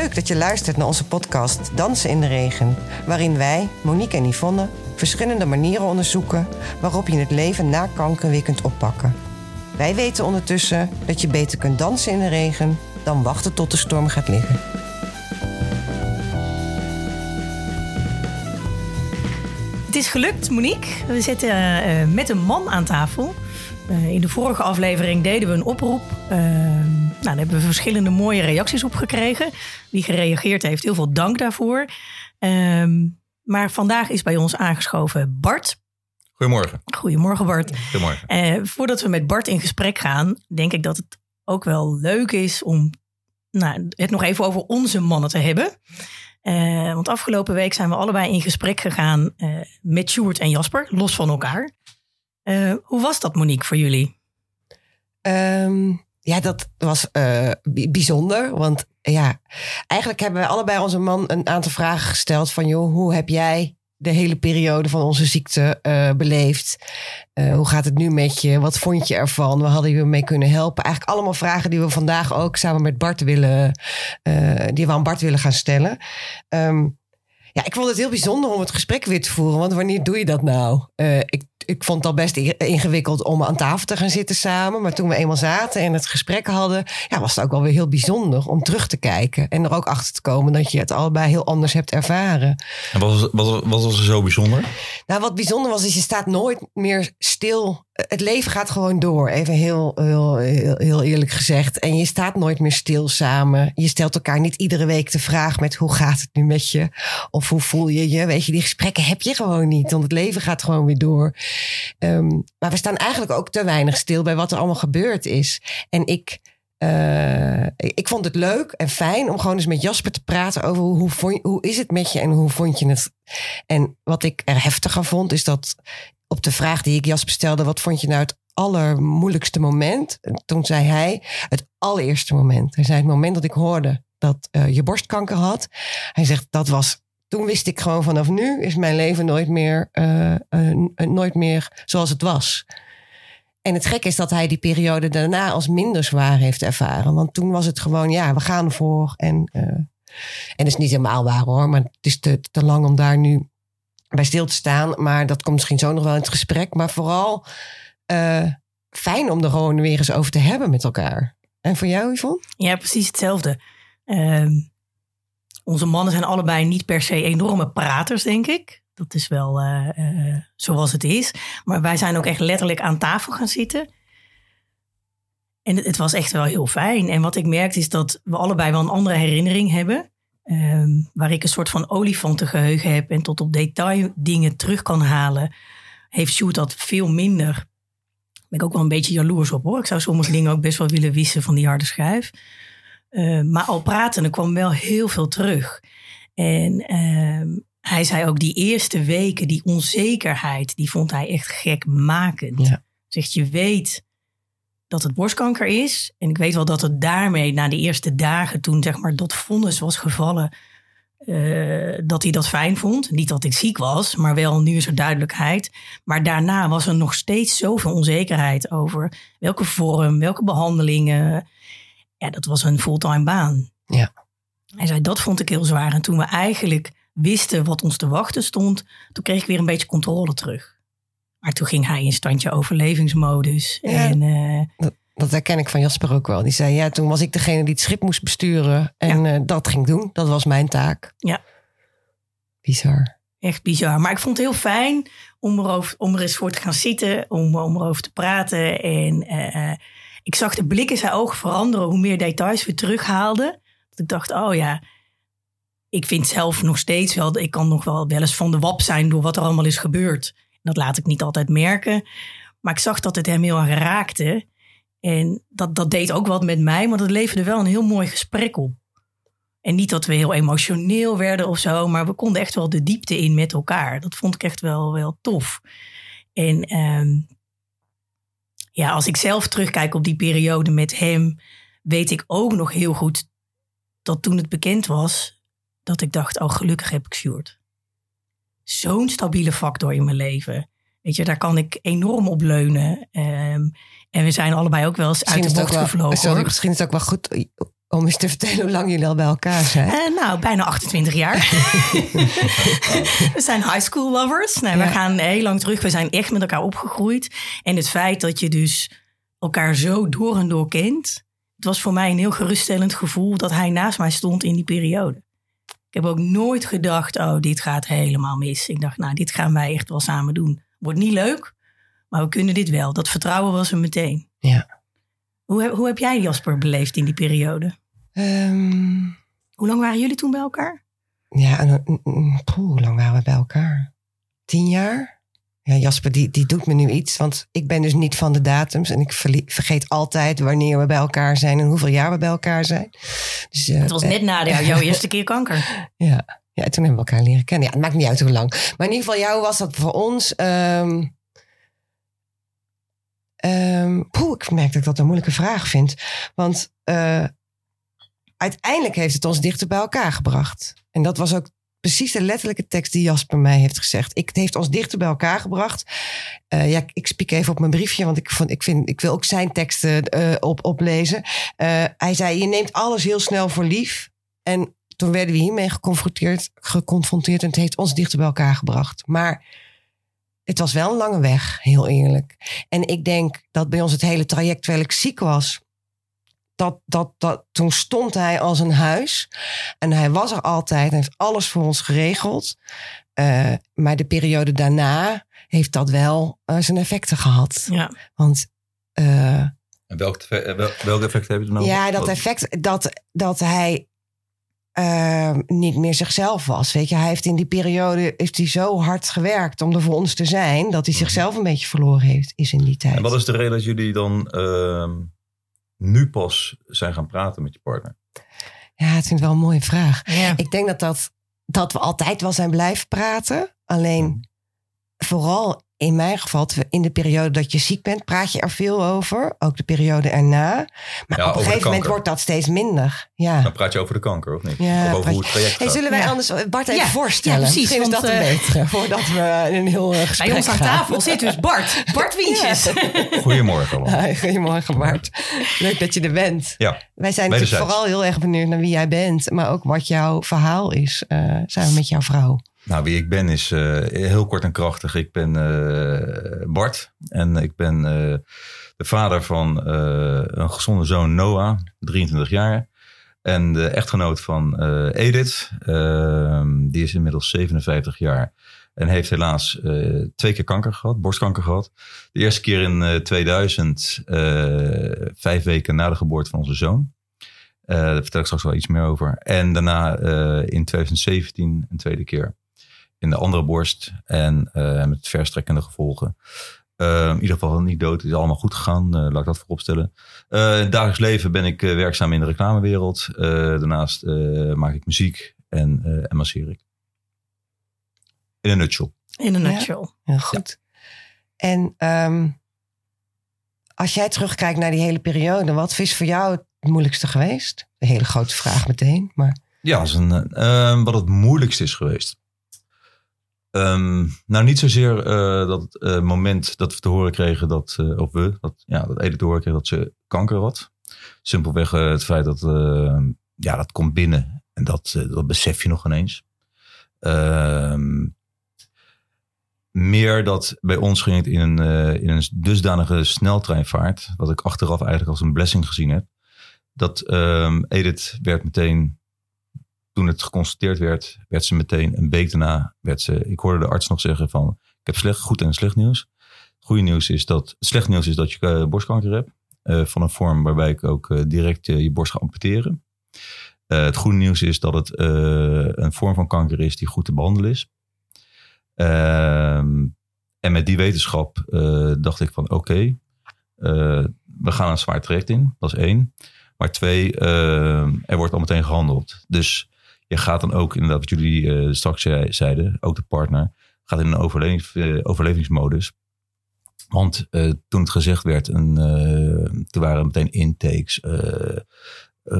Leuk dat je luistert naar onze podcast Dansen in de Regen, waarin wij, Monique en Yvonne, verschillende manieren onderzoeken waarop je het leven na kanker weer kunt oppakken. Wij weten ondertussen dat je beter kunt dansen in de regen dan wachten tot de storm gaat liggen. Het is gelukt, Monique. We zitten uh, met een man aan tafel. Uh, in de vorige aflevering deden we een oproep. Uh, nou, daar hebben we verschillende mooie reacties op gekregen. Wie gereageerd heeft, heel veel dank daarvoor. Ehm, maar vandaag is bij ons aangeschoven Bart. Goedemorgen. Goedemorgen, Bart. Goedemorgen. voordat we met Bart in gesprek gaan, denk ik dat het ook wel leuk is om nou, het nog even over onze mannen te hebben. Uh, want afgelopen week zijn we allebei in gesprek gegaan uh, met Sjoerd en Jasper, los van elkaar. Uh, hoe was dat, Monique, voor jullie? Um, ja, dat was bijzonder. Want ja, eigenlijk hebben wij allebei onze man een aantal vragen gesteld van... joh, hoe heb jij de hele periode van onze ziekte uh, beleefd. Uh, hoe gaat het nu met je? Wat vond je ervan? We hadden je mee kunnen helpen? Eigenlijk allemaal vragen die we vandaag ook samen met Bart willen, die we aan Bart willen gaan stellen. Um, ja, ik vond het heel bijzonder om het gesprek weer te voeren. Want wanneer doe je dat nou? ik ik vond het al best ingewikkeld om aan tafel te gaan zitten samen. Maar toen we eenmaal zaten en het gesprek hadden, ja, was het ook wel weer heel bijzonder om terug te kijken. En er ook achter te komen dat je het allebei heel anders hebt ervaren. En wat was, wat, wat was er zo bijzonder? Nou, wat bijzonder was, is je staat nooit meer stil. Het leven gaat gewoon door, even heel, heel, heel, eerlijk gezegd. En je staat nooit meer stil samen. Je stelt elkaar niet iedere week de vraag met hoe gaat het nu met je? Of hoe voel je je? Weet je, die gesprekken heb je gewoon niet, want het leven gaat gewoon weer door. Um, maar we staan eigenlijk ook te weinig stil bij wat er allemaal gebeurd is. En ik, uh, ik vond het leuk en fijn om gewoon eens met Jasper te praten over hoe, hoe, hoe is het met je en hoe vond je het. En wat ik er heftiger vond, is dat op de vraag die ik Jasper stelde, wat vond je nou het allermoeilijkste moment? Toen zei hij het allereerste moment. Hij zei het moment dat ik hoorde dat uh, je borstkanker had. Hij zegt dat was toen wist ik gewoon vanaf nu is mijn leven nooit meer, uh, nooit meer zoals het was. En het gekke is dat hij die periode daarna als minder zwaar heeft ervaren. Want toen was het gewoon, ja, we gaan ervoor. En, uh, en is niet helemaal waar hoor, maar het is te, te lang om daar nu bij stil te staan. Maar dat komt misschien zo nog wel in het gesprek. Maar vooral fijn om er gewoon weer eens over te hebben met elkaar. En voor jou, Yvonne? Ja, precies hetzelfde. Uh, onze mannen zijn allebei niet per se enorme praters, denk ik. Dat is wel uh, uh, zoals het is. Maar wij zijn ook echt letterlijk aan tafel gaan zitten. En het, het, was echt wel heel fijn. En wat ik merkte is dat we allebei wel een andere herinnering hebben. Um, waar ik een soort van olifantengeheugen heb en tot op detail dingen terug kan halen. Heeft Sjoerd dat veel minder. Daar ben ik ook wel een beetje jaloers op hoor. Ik zou sommige dingen ook best wel willen wissen van die harde schijf. Uh, maar al praten, er kwam wel heel veel terug. En uh, hij zei ook die eerste weken, die onzekerheid, die vond hij echt gekmakend. Ja. Zegt, je weet dat het borstkanker is. En ik weet wel dat het daarmee, na de eerste dagen, toen zeg maar dat vonnis was gevallen, uh, dat hij dat fijn vond. Niet dat ik ziek was, maar wel nu is er duidelijkheid. Maar daarna was er nog steeds zoveel onzekerheid over welke vorm, welke behandelingen ja, dat was een fulltime baan. Ja. Hij zei, dat vond ik heel zwaar. En toen we eigenlijk wisten wat ons te wachten stond, toen kreeg ik weer een beetje controle terug. Maar toen ging hij in standje overlevingsmodus. Ja, en, uh, dat, dat, herken ik van Jasper ook wel. Die zei, ja, toen was ik degene die het schip moest besturen. En ja. uh, dat ging doen. Dat was mijn taak. Ja. Bizar. Echt bizar. Maar ik vond het heel fijn om, erover, om er eens voor te gaan zitten. Om, om erover te praten. En uh, ik zag de blik in zijn ogen veranderen hoe meer details we terughaalden. Dat ik dacht, oh ja, ik vind zelf nog steeds wel, ik kan nog wel wel eens van de wap zijn door wat er allemaal is gebeurd. Dat laat ik niet altijd merken. Maar ik zag dat het hem heel erg raakte. En dat, dat deed ook wat met mij, maar dat leverde wel een heel mooi gesprek op. En niet dat we heel emotioneel werden of zo, maar we konden echt wel de diepte in met elkaar. Dat vond ik echt wel, wel tof. En um, ja, als ik zelf terugkijk op die periode met hem, weet ik ook nog heel goed dat toen het bekend was, dat ik dacht, oh gelukkig heb ik Sjoerd. Zo'n stabiele factor in mijn leven. Weet je, daar kan ik enorm op leunen. Um, en we zijn allebei ook wel eens uit de bocht gevlogen. Sorry, misschien is het ook wel goed Om eens te vertellen hoe lang jullie al bij elkaar zijn. Uh, nou, bijna 28 jaar. we zijn high school lovers. Nee, We gaan heel lang terug. We zijn echt met elkaar opgegroeid. En het feit dat je dus elkaar zo door en door kent. Het was voor mij een heel geruststellend gevoel dat hij naast mij stond in die periode. Ik heb ook nooit gedacht, oh, dit gaat helemaal mis. Ik dacht, nou, dit gaan wij echt wel samen doen. Wordt niet leuk, maar we kunnen dit wel. Dat vertrouwen was er meteen. Ja. Hoe, hoe heb jij Jasper beleefd in die periode? Ehm, hoe lang waren jullie toen bij elkaar? Ja, hoe lang waren we bij elkaar? Tien jaar? Ja, Jasper, die, die doet me nu iets. Want ik ben dus niet van de datums. En ik vergeet altijd wanneer we bij elkaar zijn en hoeveel jaar we bij elkaar zijn. Dus, uh, het was net na de, jouw eerste keer kanker. Ja. ja, toen hebben we elkaar leren kennen. Ja, het maakt niet uit hoe lang. Maar in ieder geval, jou was dat voor ons. Um, um, poeh, ik merk dat ik dat een moeilijke vraag vind. Want uh, uiteindelijk heeft het ons dichter bij elkaar gebracht. En dat was ook precies de letterlijke tekst die Jasper mij heeft gezegd. Ik, het heeft ons dichter bij elkaar gebracht. Uh, ja, ik spiek even op mijn briefje, want ik, vond, ik, vind, ik wil ook zijn teksten uh, op, oplezen. Uh, hij zei, je neemt alles heel snel voor lief. En toen werden we hiermee geconfronteerd, geconfronteerd en het heeft ons dichter bij elkaar gebracht. Maar het was wel een lange weg, heel eerlijk. En ik denk dat bij ons het hele traject, terwijl ik ziek was, dat, dat, dat, toen stond hij als een huis. En hij was er altijd en heeft alles voor ons geregeld. Uh, maar de periode daarna heeft dat wel uh, zijn effecten gehad. Ja. Want. Uh, en welk, welk effect heb je dan over? Ja, dat effect dat, dat hij uh, niet meer zichzelf was. Weet je, hij heeft in die periode heeft hij zo hard gewerkt om er voor ons te zijn, dat hij zichzelf een beetje verloren heeft, is in die tijd. En wat is de reden dat jullie dan uh, nu pas zijn gaan praten met je partner? Ja, het vind ik wel een mooie vraag. Ja. Ik denk dat, dat, dat we altijd wel zijn blijven praten. Alleen vooral in mijn geval, in de periode dat je ziek bent, praat je er veel over. Ook de periode erna. Maar ja, op een gegeven moment wordt dat steeds minder. Ja. Dan praat je over de kanker, of niet? Ja, of over hoe het traject hey, Zullen wij ja. anders Bart even Ja, voorstellen? ja, precies, Misschien is dat een eh, betere, voordat we in een heel uh, gesprek Bij ons aan gaan. tafel zit dus Bart. Bart Wientjes. Goedemorgen goedemorgen Bart. Leuk dat je er bent. Ja, Wij zijn natuurlijk vooral heel erg benieuwd naar wie jij bent. Maar ook wat jouw verhaal is uh, samen met jouw vrouw. Nou, wie ik ben is uh, heel kort en krachtig. Ik ben uh, Bart en ik ben uh, de vader van een gezonde zoon Noah, 23 jaar. En de echtgenoot van Edith, ehm, die is inmiddels 57 jaar. En heeft helaas twee keer kanker gehad, borstkanker gehad. De eerste keer in 2000, vijf weken na de geboorte van onze zoon. Daar vertel ik straks wel iets meer over. En daarna in 2017 een tweede keer in de andere borst. En uh, met verstrekkende gevolgen. in ieder geval niet dood. Het is allemaal goed gegaan. laat ik dat vooropstellen. in het dagelijks leven ben ik werkzaam in de reclamewereld. daarnaast maak ik muziek en, en masseer ik. In een nutshell. In een nutshell. Ja, goed. Ja. En um, als jij terugkijkt naar die hele periode. Wat is voor jou het moeilijkste geweest? Een hele grote vraag meteen. Maar... Ja, is een, uh, wat het moeilijkste is geweest. Um, nou, niet zozeer uh, dat uh, moment dat we te horen kregen dat, uh, of we, dat, ja, dat Edith te horen kreeg dat ze kanker had. Simpelweg het feit dat, ja, dat komt binnen en dat, dat besef je nog ineens. Um, meer dat bij ons ging het in een, in een dusdanige sneltreinvaart, wat ik achteraf eigenlijk als een blessing gezien heb. Dat Edith werd meteen toen het geconstateerd werd, werd ze meteen een week daarna, werd ze, ik hoorde de arts nog zeggen van, ik heb slecht, goed en slecht nieuws. Goede nieuws is dat, slecht nieuws is dat je uh, borstkanker hebt, uh, van een vorm waarbij ik ook uh, direct je borst ga amputeren. Eh, het goede nieuws is dat het een vorm van kanker is die goed te behandelen is. Ehm, en met die wetenschap dacht ik van, oké, we gaan een zwaar traject in, dat is één. Maar twee, er wordt al meteen gehandeld. Dus je gaat dan ook, inderdaad, wat jullie uh, straks zeiden, ook de partner, gaat in een overlevings, uh, overlevingsmodus. Want uh, toen het gezegd werd, en, toen waren er meteen intakes,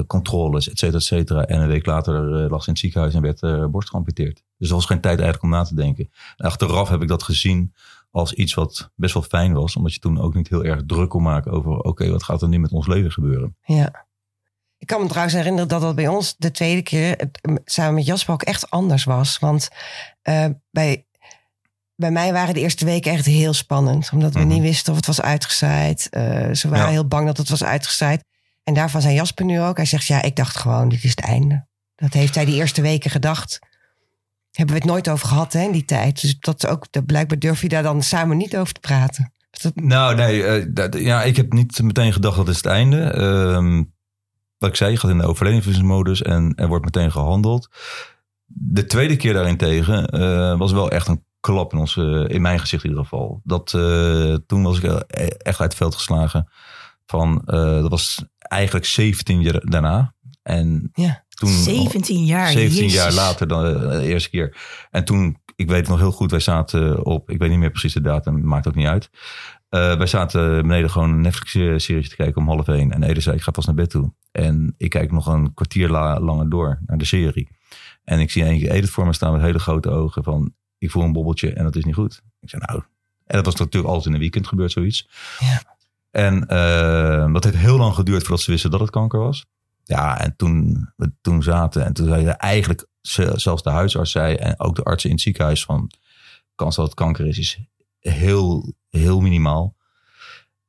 controles, et cetera, et cetera. En een week later lag ze in het ziekenhuis en werd borst geamputeerd. Dus er was geen tijd eigenlijk om na te denken. En achteraf heb ik dat gezien als iets wat best wel fijn was. Omdat je toen ook niet heel erg druk kon maken over, oké, wat gaat er nu met ons leven gebeuren? Ja. Ik kan me trouwens herinneren dat dat bij ons de tweede keer samen met Jasper ook echt anders was. Want eh, bij, bij mij waren de eerste weken echt heel spannend. Omdat we Mhm. niet wisten of het was uitgezaaid. Eh, ze waren Ja. heel bang dat het was uitgezaaid. En daarvan zei Jasper nu ook. Hij zegt, ja, ik dacht gewoon, dit is het einde. Dat heeft hij die eerste weken gedacht. Hebben we het nooit over gehad hè, in die tijd. Dus dat is ook, dat blijkbaar durf je daar dan samen niet over te praten. Dat, Nou, nee, eh, dat- ja, ik heb niet meteen gedacht dat is het einde. Ehm, wat ik zei, je gaat in de overlevingsmodus en er wordt meteen gehandeld. De tweede keer daarentegen eh was wel echt een klap in, ons, eh, in mijn gezicht in ieder geval. Dat, eh, toen was ik echt uit het veld geslagen. Van, dat was eigenlijk 17 jaar daarna. En Ja. toen, 17 jaar. 17 Jezus. jaar later dan de eerste keer. En toen, ik weet het nog heel goed, wij zaten op, ik weet niet meer precies de datum, maakt ook niet uit. Eh, wij zaten beneden gewoon een Netflix-serie te kijken om half één. En Ede zei, ik ga pas naar bed toe. En ik kijk nog een kwartier la- langer door naar de serie. En ik zie keer Edith voor me staan met hele grote ogen van, ik voel een bobbeltje en dat is niet goed. Ik zei, nou, en dat was natuurlijk altijd in een weekend gebeurd zoiets. Ja. En eh, dat heeft heel lang geduurd voordat ze wisten dat het kanker was. Ja, en toen we toen zaten en toen zei eigenlijk ze- zelfs de huisarts zei en ook de artsen in het ziekenhuis van kans dat het kanker is, is heel, heel minimaal.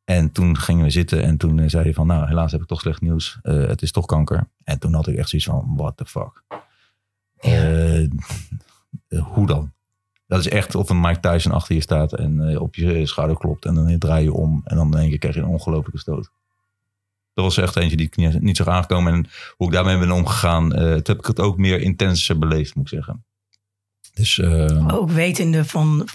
En toen gingen we zitten en toen eh, zei hij van nou helaas heb ik toch slecht nieuws. Eh, het is toch kanker. En toen had ik echt zoiets van what the fuck. Eh, hoe dan? Dat is echt of een Mike Tyson achter je staat en op je schouder klopt en dan draai je om en dan in één keer krijg je een ongelofelijke stoot. Dat was echt eentje die ik niet, niet zag aankomen. En hoe ik daarmee ben omgegaan, toen heb ik het ook meer intenser beleefd, moet ik zeggen. Dus eh, Ook wetende van,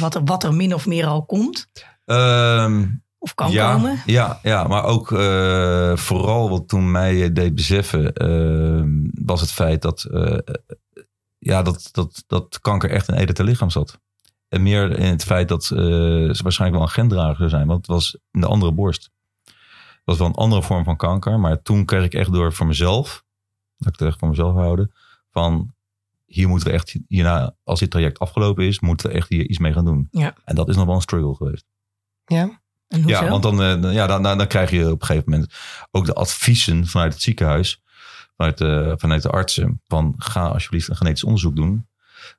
wat, er, wat er min of meer al komt. ehm, Of kan ja, komen. Ja, ja, maar ook eh, vooral wat toen mij deed beseffen, eh, was het feit dat, eh, ja, dat, dat, dat kanker echt in Edith lichaam zat. En meer in het feit dat eh, ze waarschijnlijk wel een gendrager zou zijn, want het was in de andere borst. Het was wel een andere vorm van kanker, maar toen kreeg ik echt door voor mezelf, dat ik het echt voor mezelf houden, van hier moeten we echt, hierna, als dit traject afgelopen is, moeten we echt hier iets mee gaan doen. Ja. En dat is nog wel een struggle geweest. ja. En hoezo? Ja, want dan, eh, ja, dan, dan dan krijg je op een gegeven moment ook de adviezen vanuit het ziekenhuis, vanuit de, vanuit de artsen, van ga alsjeblieft een genetisch onderzoek doen.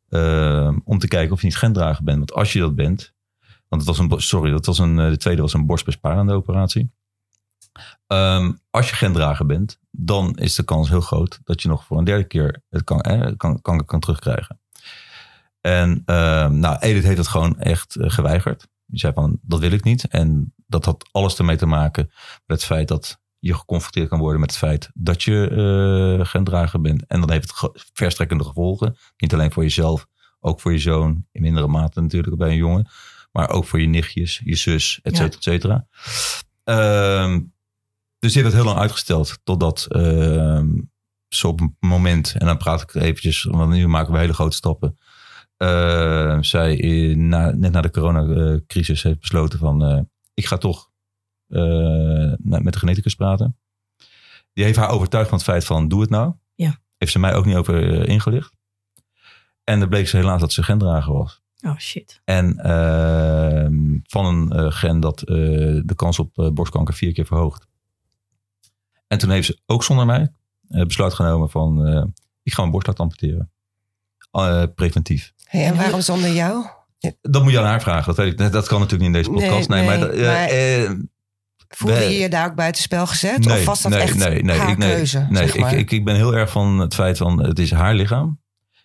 eh, om te kijken of je niet gendrager bent. Want als je dat bent, want het was een, sorry, dat was een, eh, de tweede was een borstbesparende operatie. Ehm, als je gendrager bent, dan is de kans heel groot dat je nog voor een derde keer het kan, eh, kan, kanker kan terugkrijgen. En ehm, nou, Edith heeft het gewoon echt eh, geweigerd. Die zei van, dat wil ik niet. En dat had alles ermee te maken met het feit dat je geconfronteerd kan worden met het feit dat je eh gendrager bent. En dan heeft het verstrekkende gevolgen. Niet alleen voor jezelf, ook voor je zoon. In mindere mate natuurlijk bij een jongen. Maar ook voor je nichtjes, je zus, et Ja. cetera, et cetera. Ehm, dus dit werd heel lang uitgesteld. Totdat ehm, ze op een moment, en dan praat ik eventjes, want nu maken we hele grote stappen. eh, zij in- na, net na de coronacrisis heeft besloten van... eh, ik ga toch eh, met de geneticus praten. Die heeft haar overtuigd van het feit van doe het nou. Ja. Heeft ze mij ook niet over eh, ingelicht. En dan bleek ze helaas dat ze gendrager was. Oh shit. En ehm, van een eh, gen dat eh, de kans op eh, borstkanker vier keer verhoogt. En toen heeft ze ook zonder mij eh, besluit genomen van eh, ik ga mijn borst laten amputeren. Eh, preventief. Hey, en waarom zonder jou? Dat moet je aan haar vragen. Dat, weet ik, dat kan natuurlijk niet in deze podcast. Nee, Nee, maar, nee, maar- eh, Voelde je je daar ook buitenspel gezet? of was dat nee, echt nee, nee, haar ik, nee, keuze? Nee, zeg maar? ik, ik, ik ben heel erg van het feit van het is haar lichaam.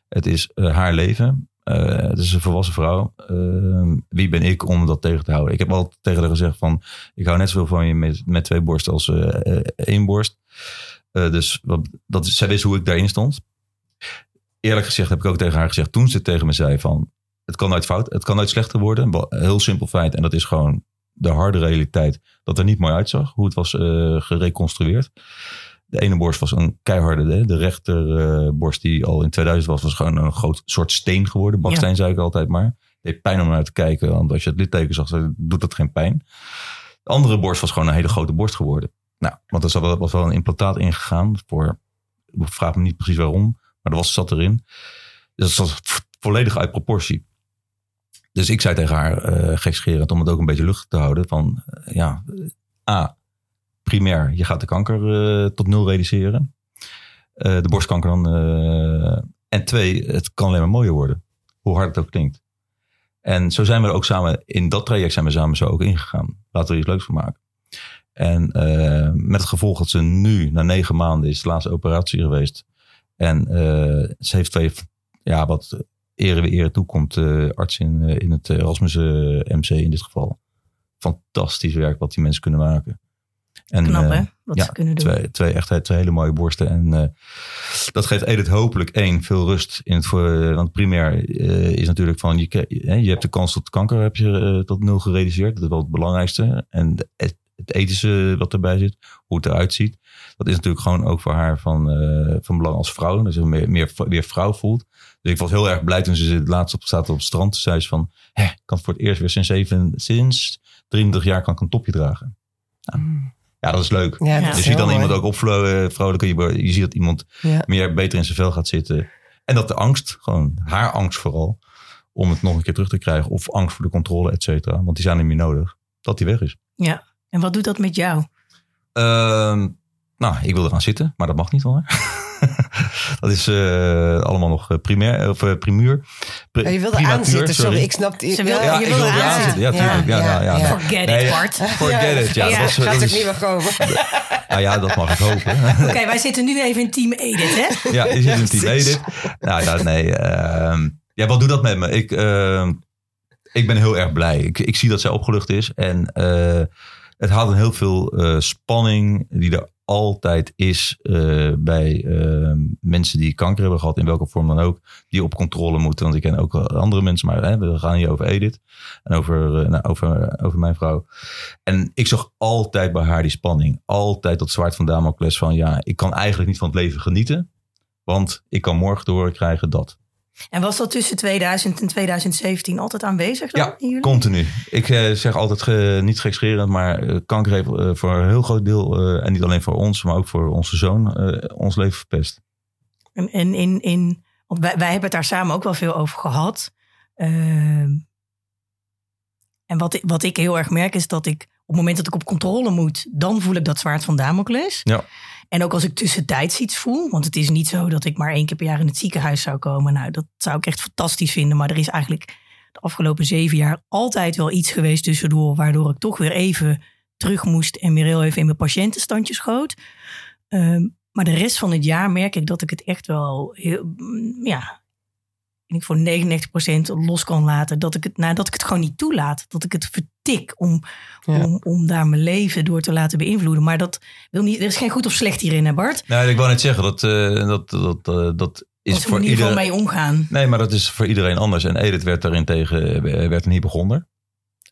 Het is haar leven. Eh, het is een volwassen vrouw. Eh, wie ben ik om dat tegen te houden? Ik heb altijd tegen haar gezegd van ik hou net zoveel van je met, met twee borsten als eh, eh, één borst. Dus wat, dat, zij wist hoe ik daarin stond. Eerlijk gezegd heb ik ook tegen haar gezegd toen ze tegen me zei van het kan nooit fout, het kan nooit slechter worden. Heel simpel feit en dat is gewoon de harde realiteit dat er niet mooi uitzag hoe het was gereconstrueerd. De ene borst was een keiharde, de, de rechter eh, die al in 2000 was, was gewoon een groot soort steen geworden. Baksteen zei ik altijd maar. Het deed pijn om naar te kijken, want als je het litteken zag, doet dat geen pijn. De andere borst was gewoon een hele grote borst geworden. Nou, want er was wel een implantaat ingegaan voor, ik vraag me niet precies waarom, maar er was, zat erin. Dus dat zat volledig uit proportie. Dus ik zei tegen haar, eh gekscherend, om het ook een beetje luchtig te houden, van eh, ja, A, primair, je gaat de kanker eh, tot nul reduceren. Eh, de borstkanker dan. eh, en twee, het kan alleen maar mooier worden. Hoe hard het ook klinkt. En zo zijn we er ook samen, in dat traject zijn we samen zo ook ingegaan. Laten we er iets leuks van maken. En met het gevolg dat ze nu, na negen maanden, is de laatste operatie geweest. En ze heeft twee, ja, wat ere weer ere toekomt, arts in, in het Erasmus MC in dit geval. Fantastisch werk wat die mensen kunnen maken. En, Knap eh, hè, wat ja, ze kunnen doen. Twee, twee echt twee hele mooie borsten. En eh, dat geeft Edith hopelijk één, veel rust in het voor. Want primair eh, is natuurlijk van je, je hebt de kans tot kanker heb je eh, tot nul gereduceerd. Dat is wel het belangrijkste. En het, het ethische wat erbij zit, hoe het eruit ziet. Dat is natuurlijk gewoon ook voor haar van, eh, van belang als vrouw. Dat ze meer, meer, weer vrouw voelt. Dus ik was heel erg blij toen ze het laatst op staat op het strand. Toen zei ze van, hè, ik kan voor het eerst weer sinds, zeven, sinds 23 jaar kan ik een topje dragen. Ja, dat is leuk. Ja, Ja. dat Je is ziet dan iemand ook opvrolijken. Je, je ziet dat iemand Ja. meer beter in zijn vel gaat zitten. En dat de angst, gewoon haar angst vooral, om het nog een keer terug te krijgen. Of angst voor de controle, et cetera. Want die zijn niet meer nodig. Dat die weg is. Ja, en wat doet dat met jou? Ehm, nou, ik wil eraan zitten, maar dat mag niet hoor. dat is eh, allemaal nog eh, primair, of, eh, primuur. Pri- Oh, je wilde primatuur, aanzitten, sorry. Ik snap Ze wil- Ja, je ik wilde wilde eraan eraan zitten. Ja, tuurlijk. Ja, ja, ja. Forget Nee, it, Bart. Forget it. Ja, Ja, dat, was, Gaat dat ook is, niet meer komen. nou ja, dat mag ik hopen. Oké, wij zitten nu even in team Edith, hè? Ja, je zit in team Edith. Nou ja, nee. ehm, ja, wat doet dat met me? Ik, ehm, ik ben heel erg blij. Ik, ik zie dat zij opgelucht is. En eh, het haalt een heel veel eh, spanning die er altijd is eh, bij ehm, mensen die kanker hebben gehad, in welke vorm dan ook, die op controle moeten. Want ik ken ook andere mensen, maar hè, we gaan hier over Edith en over, eh, nou, over, over mijn vrouw. En ik zag altijd bij haar die spanning. Altijd dat zwaard van Damocles van ja, ik kan eigenlijk niet van het leven genieten. Want ik kan morgen horen krijgen dat. En was dat tussen 2000 en 2017 altijd aanwezig dan? Ja? Continu. Ik eh, zeg altijd ge- niet gekscherend, maar eh, kanker heeft eh, voor een heel groot deel, en niet alleen voor ons, maar ook voor onze zoon, ons leven verpest. En, en in, in, want wij, wij hebben het daar samen ook wel veel over gehad. Ehm, en wat, wat ik heel erg merk is dat ik op het moment dat ik op controle moet, dan voel ik dat zwaard van Damocles. Ja. En ook als ik tussentijds iets voel, want het is niet zo dat ik maar één keer per jaar in het ziekenhuis zou komen. Nou, dat zou ik echt fantastisch vinden. Maar er is eigenlijk de afgelopen zeven jaar altijd wel iets geweest tussendoor, waardoor ik toch weer even terug moest en weer heel even in mijn patiëntenstandje schoot. Ehm, maar de rest van het jaar merk ik dat ik het echt wel heel, mm, ja, ik voor 99% los kan laten. Dat ik, het, nou, dat ik het gewoon niet toelaat. Dat ik het vertik om, Ja. om, om daar mijn leven door te laten beïnvloeden. Maar dat wil niet, er is geen goed of slecht hierin, hè Bart? Nou, ik wou net zeggen, dat, eh, dat, dat, eh, dat is voor in ieder geval iedereen... mee omgaan. Nee, maar dat is voor iedereen anders. En Edith werd daarin tegen, eh, werd een hypochonder.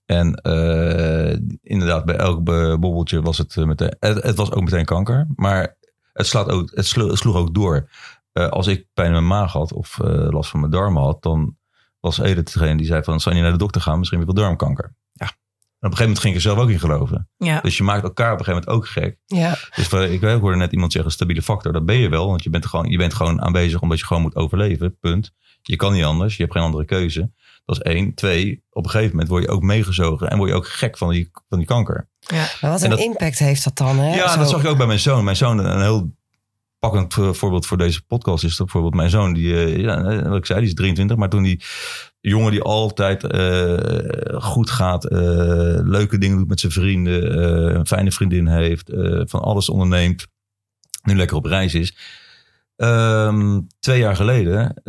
En eh, inderdaad, bij elk be- bobbeltje was het meteen, het, het was ook meteen kanker. Maar het, slaat ook, het slo- sloeg ook door. Eh, als ik pijn in mijn maag had of eh, last van mijn darmen had, dan was Edith degene die zei van, zou je naar de dokter gaan? Misschien heb je wel darmkanker. Ja. En op een gegeven moment ging ik er zelf ook in geloven. Ja. Dus je maakt elkaar op een gegeven moment ook gek. Ja. Dus ik hoorde net iemand zeggen, stabiele factor. Dat ben je wel, want je bent, gewoon, je bent gewoon aanwezig omdat je gewoon moet overleven. Punt. Je kan niet anders, je hebt geen andere keuze. Dat is één. Twee, op een gegeven moment word je ook meegezogen en word je ook gek van die, van die kanker. Maar wat En een dat- impact heeft dat dan, hè? Ja, Zo. dat zag ik ook bij mijn zoon. Mijn zoon, een heel eh, voorbeeld voor deze podcast is dat bijvoorbeeld mijn zoon, die, eh, ja, eh, wat ik zei, die is 23, maar toen die jongen die altijd eh, goed gaat, leuke dingen doet met zijn vrienden, een fijne vriendin heeft, van alles onderneemt, nu lekker op reis is. Ehm, twee jaar geleden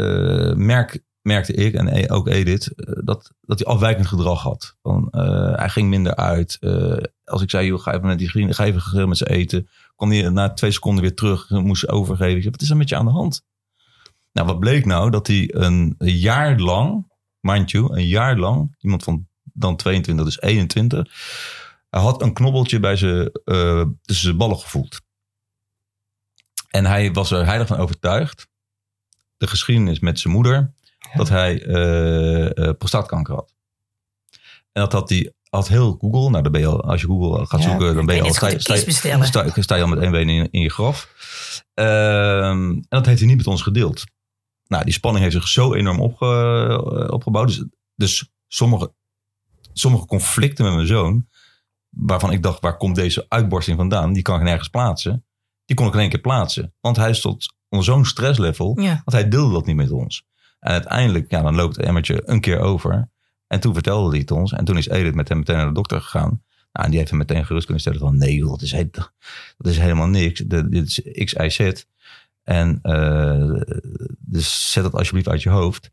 merk, merkte ik en e- ook Edith dat, dat hij afwijkend gedrag had. Van, hij ging minder uit. Als ik zei, joh, ga even met die vrienden, ga even met ze eten. Kwam hij na twee seconden weer terug, moest overgeven. Ik zei, wat is er met je aan de hand? Nou, wat bleek nou? Dat hij een jaar lang, mind you, een jaar lang, iemand van dan 22, dus 21, hij had een knobbeltje bij zijn, eh, tussen zijn ballen gevoeld. En hij was er heilig van overtuigd, de geschiedenis met zijn moeder, dat hij eh, prostaatkanker had. En dat had hij had heel Google, nou dan ben je al, als je Google gaat Ja, zoeken, dan ben je al, sta, sta, bestellen. sta, sta je al met één been in, in je graf. Ehm, en dat heeft hij niet met ons gedeeld. Nou, die spanning heeft zich zo enorm opge, eh, opgebouwd. Dus, dus sommige, sommige conflicten met mijn zoon, waarvan ik dacht, waar komt deze uitborsting vandaan? Die kan ik nergens plaatsen. Die kon ik in één keer plaatsen. Want hij stond onder zo'n stresslevel. Ja. Want hij deelde dat niet met ons. En uiteindelijk, ja, dan loopt het emmertje een keer over. En toen vertelde hij het ons. En toen is Edith met hem meteen naar de dokter gegaan. Nou, en die heeft hem meteen gerust kunnen stellen van... nee, joh, dat is, he- dat is helemaal niks. De- dit is X, Y, Z. En eh, dus zet dat alsjeblieft uit je hoofd.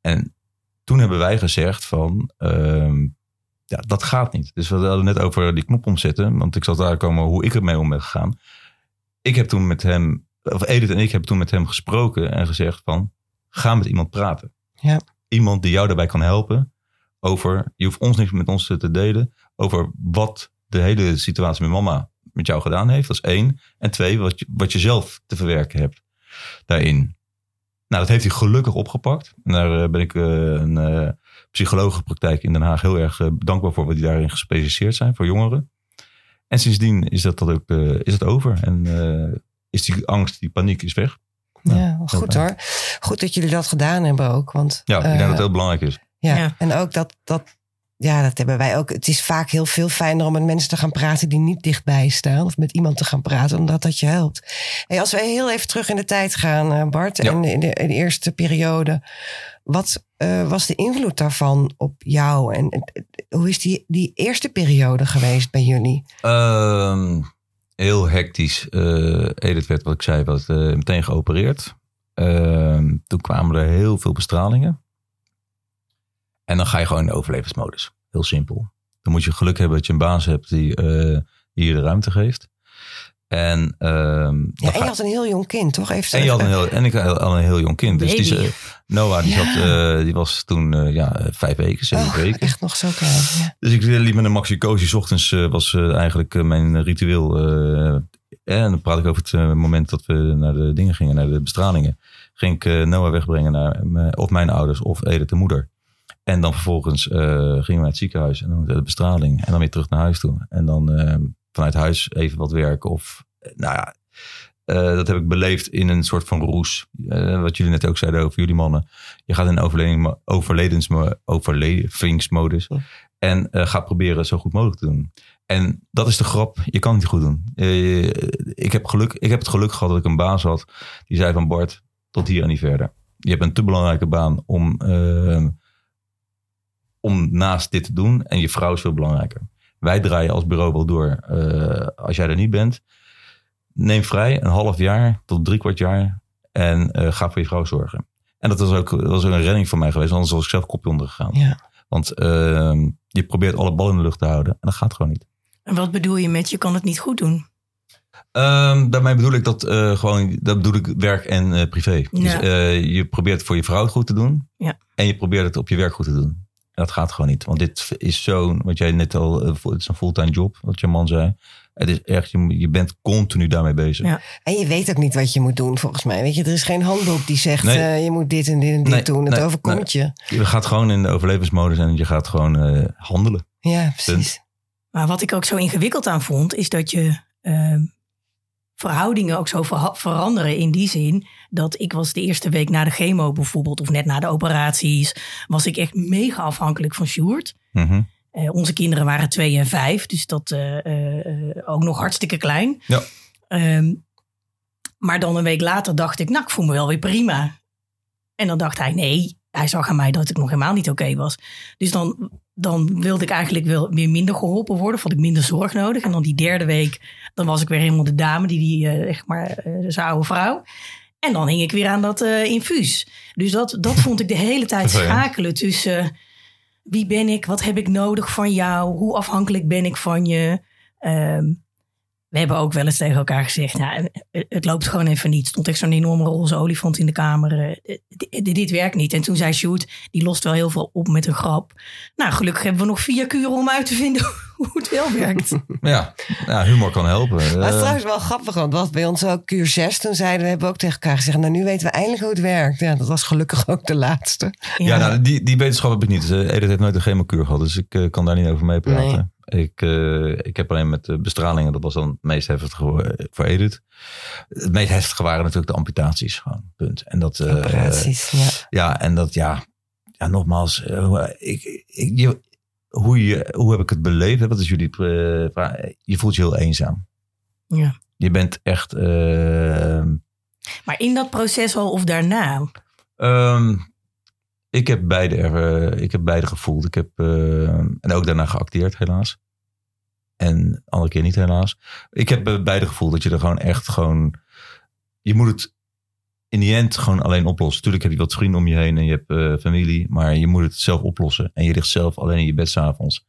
En toen hebben wij gezegd van... ehm, ja, dat gaat niet. Dus we hadden net over die knop omzetten. Want ik zal daar komen hoe ik ermee om ben gegaan. Ik heb toen met hem... Of Edith en ik hebben toen met hem gesproken en gezegd van... ga met iemand praten. Ja. Iemand die jou daarbij kan helpen over... Je hoeft ons niks met ons te delen. Over wat de hele situatie met mama met jou gedaan heeft. Dat is één. En twee, wat je, wat je zelf te verwerken hebt daarin. Nou, dat heeft hij gelukkig opgepakt. En daar eh, ben ik eh, een eh psychologenpraktijk in Den Haag heel erg dankbaar voor. Wat die daarin gespecialiseerd zijn voor jongeren. En sindsdien is dat, dat ook is het over. En is die angst, die paniek is weg. Ja, Ja, goed hoor. Goed dat jullie dat gedaan hebben ook. Want, Ja, ik denk dat het heel belangrijk is. Ja. Ja. En ook dat, dat, ja, dat hebben wij ook. Het is vaak heel veel fijner om met mensen te gaan praten die niet dichtbij staan. Of met iemand te gaan praten, omdat dat je helpt. Hey, als we heel even terug in de tijd gaan, eh, Bart. Ja. En in de, in de eerste periode. Wat eh, was de invloed daarvan op jou? En eh, hoe is die, die eerste periode geweest bij jullie? Ehm, heel hectisch. Eh Edith werd, wat ik zei, wat, eh, meteen geopereerd. Ehm, toen kwamen er heel veel bestralingen. En dan ga je gewoon in de overlevensmodus. Heel simpel. Dan moet je geluk hebben dat je een baas hebt die, eh, die je de ruimte geeft. En, ehm, Ja, en je had een heel jong kind, toch? Even en, je had een heel, en ik had al een heel jong kind. Dus die, Baby. Noah, die, Ja. zat, eh, die was toen eh, ja, vijf weken, zeven Oh, weken. echt nog zo klein. Ja. Dus ik liep met een maxi-cosi. 's ochtends was eh, eigenlijk mijn ritueel. eh, en dan praat ik over het moment dat we naar de dingen gingen, naar de bestralingen. Ging ik eh, Noah wegbrengen naar of mijn ouders of Edith de moeder. En dan vervolgens eh, gingen we naar het ziekenhuis en dan de bestraling. En dan weer terug naar huis toe. En dan eh, vanuit huis even wat werken. Of, eh, nou ja, dat heb ik beleefd in een soort van roes. Wat jullie net ook zeiden over jullie mannen. Je gaat in overleding, overledensmo- overlevingsmodus. En eh, ga proberen zo goed mogelijk te doen. En dat is de grap. Je kan het niet goed doen. Ik, heb geluk, ik heb het geluk gehad dat ik een baas had. Die zei van Bart, tot hier en niet verder. Je hebt een te belangrijke baan om, eh, om naast dit te doen. En je vrouw is veel belangrijker. Wij draaien als bureau wel door. eh, als jij er niet bent, neem vrij een half jaar tot drie kwart jaar. En eh, ga voor je vrouw zorgen. En dat was ook, dat was een redding voor mij geweest. Anders was ik zelf kopje onder gegaan. Ja. Want eh, je probeert alle ballen in de lucht te houden. En dat gaat gewoon niet. En wat bedoel je met je kan het niet goed doen? Ehm, daarmee bedoel ik dat eh, gewoon, dat bedoel ik werk en privé. Dus je probeert het voor je vrouw goed te doen. Ja. En je probeert het op je werk goed te doen. Dat gaat gewoon niet. Want dit is zo'n, wat jij net al, eh, het is een fulltime job, wat je man zei. Het is echt, je, bent continu daarmee bezig. Ja. En je weet ook niet wat je moet doen, volgens mij. Weet je, er is geen handboek die zegt: Nee. eh, je moet dit en dit en dit Nee, doen. Het nee, overkomt je. Je gaat gewoon in de overlevensmodus en je gaat gewoon eh, handelen. Ja, precies. Maar wat ik ook zo ingewikkeld aan vond, is dat je ehm, verhoudingen ook zo veranderen in die zin dat ik was de eerste week na de chemo bijvoorbeeld, of net na de operaties, was ik echt mega afhankelijk van Sjoerd. Mhm. Eh, onze kinderen waren twee en vijf, dus dat eh, ook nog hartstikke klein. Ja. Ehm, maar dan een week later dacht ik, nou, ik voel me wel weer prima. En dan dacht hij, nee, hij zag aan mij dat ik nog helemaal niet oké was. Dus dan, dan wilde ik eigenlijk wel weer minder geholpen worden, had ik minder zorg nodig. En dan die derde week, dan was ik weer helemaal de dame, die, die eh, zeg maar, zijn oude vrouw. En dan hing ik weer aan dat eh, infuus. Dus dat, dat vond ik de hele tijd schakelen tussen wie ben ik, wat heb ik nodig van jou, hoe afhankelijk ben ik van je. Ehm, we hebben ook wel eens tegen elkaar gezegd, nou, het- loopt gewoon even niet. Stond echt zo'n enorme roze olifant in de kamer. Eh, dit, werkt niet. En toen zei Sjoerd, die lost wel heel veel op met een grap. Nou, gelukkig hebben we nog vier kuren om uit te vinden hoe het wel werkt. Ja. ja, humor kan helpen. Maar het is Eh, trouwens wel grappig, want wat bij ons ook kuur 6, toen zeiden we, hebben ook tegen elkaar gezegd, nou nu weten we eindelijk hoe het werkt. Ja, dat was gelukkig ook de laatste. Ja, nou, die, die wetenschap heb ik niet. Uh, Edith heeft nooit een chemokuur gehad, dus ik eh, kan daar niet over meepraten. Ik, eh, ik heb alleen met de bestralingen, dat was dan het meest heftige voor, voor Edith. Het meest heftige waren natuurlijk de amputaties, gewoon, punt. En dat, Operaties, ja. ja, en dat, ja, ja nogmaals, eh, ik, ik, je, hoe, je, hoe heb ik het beleefd? Wat is jullie? Je voelt je heel eenzaam. Ja. Je bent echt. eh, Maar in dat proces al of daarna? ehm, ik, heb beide, er, eh, ik heb beide gevoeld. Ik heb, eh, en ook daarna geacteerd, helaas. En andere keer niet, helaas. Ik heb beide gevoeld dat je er gewoon echt gewoon. Je moet het in die end gewoon alleen oplossen. Tuurlijk heb je wat vrienden om je heen en je hebt eh, familie. Maar je moet het zelf oplossen. En je ligt zelf alleen in je bed s'avonds.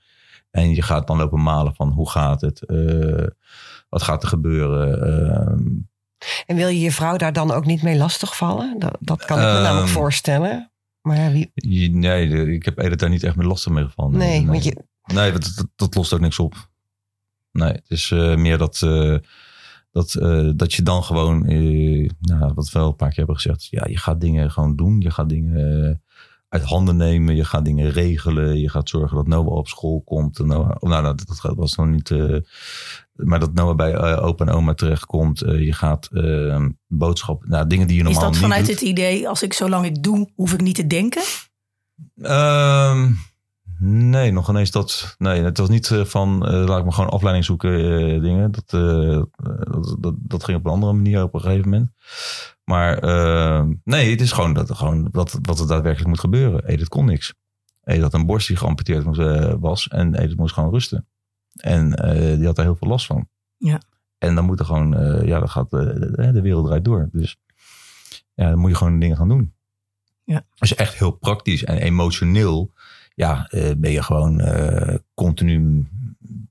En je gaat dan lopen malen van hoe gaat het? Wat gaat er gebeuren? Ehm, En wil je je vrouw daar dan ook niet mee lastigvallen? Dat, dat kan ik me Ehm, namelijk voorstellen. Maar ja, wie, je- nee, ik heb Edith daar niet echt meer lastig mee gevallen. nee, want je, Nee, dat, dat, dat lost ook niks op. Nee, het is eh, meer dat, eh, dat, eh, dat je dan gewoon, eh, nou, wat we wel een paar keer hebben gezegd, ja, je gaat dingen gewoon doen. Je gaat dingen eh, uit handen nemen. Je gaat dingen regelen. Je gaat zorgen dat Noah op school komt. En Noah, oh, nou, dat, dat was nog niet, eh, maar dat Noah bij eh, opa en oma terechtkomt. Eh, je gaat eh, boodschappen, nou, dingen die je Is normaal dat niet vanuit doet. het idee, als ik zolang ik doe, hoef ik niet te denken? Ehm, nee, nog ineens dat. Nee, het was niet eh, van laat ik me gewoon afleiding zoeken, dingen. Dat, dat, dat, dat ging op een andere manier op een gegeven moment. Maar ehm, nee, het is gewoon, dat, gewoon wat, wat er daadwerkelijk moet gebeuren. Edith kon niks. Edith had een borst die geamputeerd was en Edith moest gewoon rusten. En eh, die had er heel veel last van. Ja. En dan moet er gewoon, eh, ja, dan gaat eh, de, de wereld draait door. Dus ja, dan moet je gewoon dingen gaan doen. Ja. Dus echt heel praktisch en emotioneel ja, ben je gewoon continu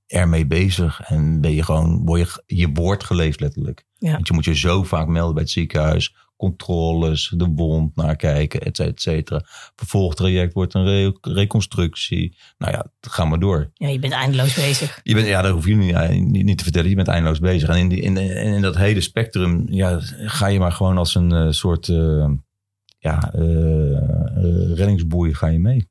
ermee bezig. En ben je gewoon, word je, je woord geleefd letterlijk. Ja. Want je moet je zo vaak melden bij het ziekenhuis. Controles, de wond naar kijken, et cetera, et cetera. Vervolgtraject wordt een re- reconstructie. Nou ja, ga maar door. Ja, je bent eindeloos bezig. Je bent, ja, dat hoef je niet, niet, niet te vertellen. Je bent eindeloos bezig. En in, die, in, dat hele spectrum ja, ga je maar gewoon als een eh, soort eh, ja, eh, eh, reddingsboei ga je mee.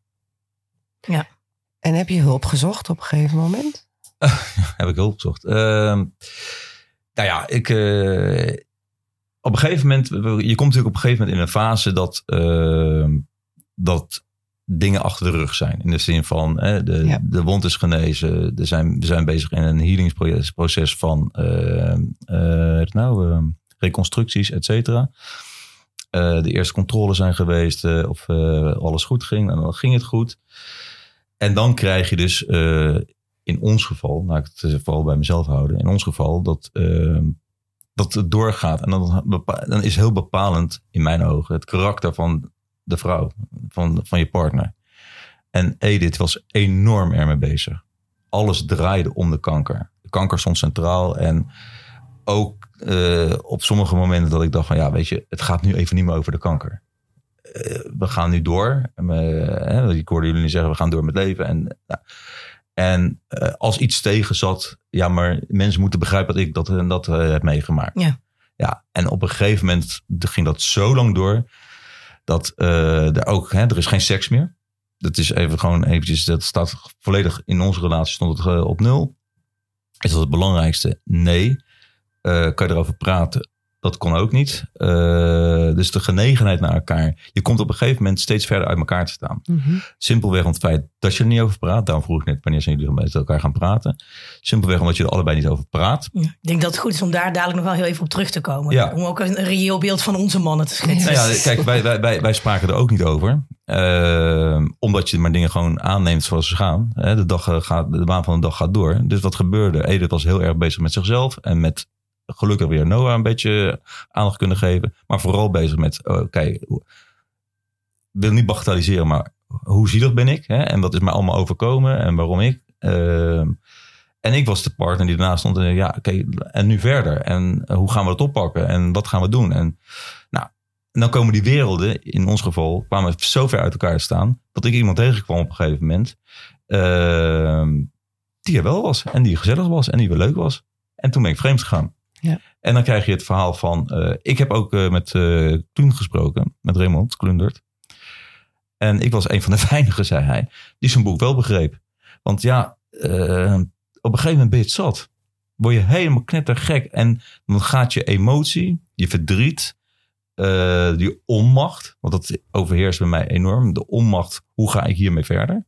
en heb je hulp gezocht op een gegeven moment? heb ik hulp gezocht. Ehm, nou ja, ik. Op een gegeven moment. Je komt natuurlijk op een gegeven moment in een fase dat. ehm, dat dingen achter de rug zijn. In de zin van hè, de, Ja. de wond is genezen. Er zijn, we zijn bezig in een healingsproces van het nou, ehm, reconstructies, et cetera. Eh, de eerste controles zijn geweest eh, of alles goed ging. En dan ging het goed. En dan krijg je dus in ons geval, laat ik het vooral bij mezelf houden. In ons geval dat, dat het doorgaat. En dan, dan is heel bepalend in mijn ogen het karakter van de vrouw, van, van je partner. En Edith was enorm ermee bezig. Alles draaide om de kanker. De kanker stond centraal. En ook eh, op sommige momenten dat ik dacht van ja, weet je, het gaat nu even niet meer over de kanker. Eh, we gaan nu door. En, eh, hè, ik hoorde jullie zeggen, we gaan door met leven. En, en eh, als iets tegen zat, ja, maar mensen moeten begrijpen dat ik dat en dat eh, heb meegemaakt. Ja. ja. En op een gegeven moment ging dat zo lang door dat eh, er ook, hè, er is geen seks meer. Dat is even gewoon eventjes, dat staat volledig in onze relatie stond het op nul. Is dat het belangrijkste? Nee. Kan je erover praten? Dat kon ook niet. Eh, dus de genegenheid naar elkaar. Je komt op een gegeven moment steeds verder uit elkaar te staan. Simpelweg om het feit dat je er niet over praat. Daarom vroeg ik net wanneer zijn jullie met elkaar gaan praten. Simpelweg omdat je er allebei niet over praat. Ja. Ik denk dat het goed is om daar dadelijk nog wel heel even op terug te komen. Ja. Om ook een reëel beeld van onze mannen te schetsen. Nou ja, kijk, wij, wij, wij, wij spraken er ook niet over. Eh, omdat je maar dingen gewoon aanneemt zoals ze gaan. De, dag eh, gaat, de baan van de dag gaat door. Dus wat gebeurde? Edith was heel erg bezig met zichzelf. En met gelukkig weer Noah een beetje aandacht kunnen geven. Maar vooral bezig met, oh, hoe- ik wil niet bagatelliseren, maar hoe zielig ben ik? Hè? En wat is mij allemaal overkomen? En waarom ik? Ehm, en ik was de partner die ernaast stond. En ja, oké, en nu verder? En hoe gaan we het oppakken? En wat gaan we doen? En nou, dan komen die werelden, in ons geval, kwamen zo ver uit elkaar staan. Dat ik iemand tegenkwam op een gegeven moment. ehm, die er wel was. En die gezellig was. En die weer leuk was. En toen ben ik vreemd gegaan. Ja. En dan krijg je het verhaal van... eh, ik heb ook eh, met eh toen gesproken. Met Raymond Klundert. En ik was een van de weinigen, zei hij. Die zijn boek wel begreep. Want ja, eh, op een gegeven moment ben je het zat. Word je helemaal knettergek. En dan gaat je emotie, je verdriet, eh, die onmacht. Want dat overheerst bij mij enorm. De onmacht, hoe ga ik hiermee verder?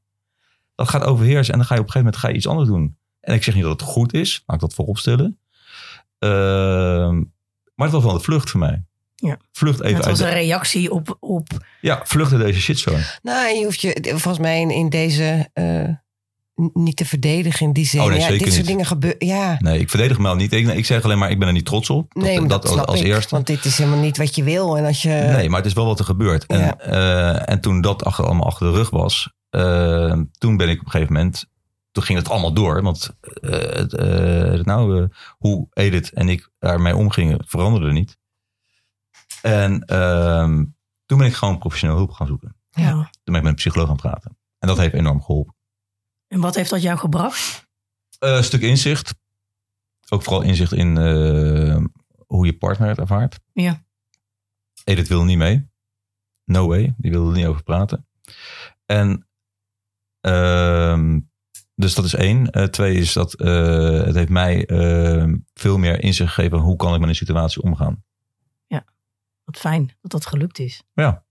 dat gaat overheersen. En dan ga je op een gegeven moment ga je iets anders doen. En ik zeg niet dat het goed is. Laat ik dat voorop stellen. Ehm, maar het was wel een vlucht voor mij. Ja. Vlucht even Het uit. was de- een reactie op, op ja, vlucht uit deze shitstorm. Nou, en je hoeft je volgens mij in, in deze eh, n- niet te verdedigen in die zin. Oh, nee, ja, zeker dit soort dingen gebeuren. Ja, Nee, ik verdedig me al niet. Ik, ik zeg alleen maar, ik ben er niet trots op. Dat, nee, maar dat, dat, snap als ik. eerste. Want dit is helemaal niet wat je wil. En als je. Nee, maar het is wel wat er gebeurt. En, Ja. eh, en toen dat achter, allemaal achter de rug was, eh, toen ben ik op een gegeven moment, toen ging het allemaal door. Want eh, het, eh, nou, hoe Edith en ik daarmee omgingen, veranderde niet. En ehm, toen ben ik gewoon professioneel hulp gaan zoeken. ja. Toen ben ik met een psycholoog gaan praten. En dat heeft enorm geholpen. En wat heeft dat jou gebracht? Eh, een stuk inzicht. Ook vooral inzicht in eh, hoe je partner het ervaart. Ja. Edith wil niet mee. No way. Die wilde er niet over praten. En ehm, dus dat is één. Eh, twee is dat eh, het heeft mij ehm, veel meer inzicht gegeven. Hoe kan ik met een situatie omgaan? Wat fijn dat dat gelukt is. Ja.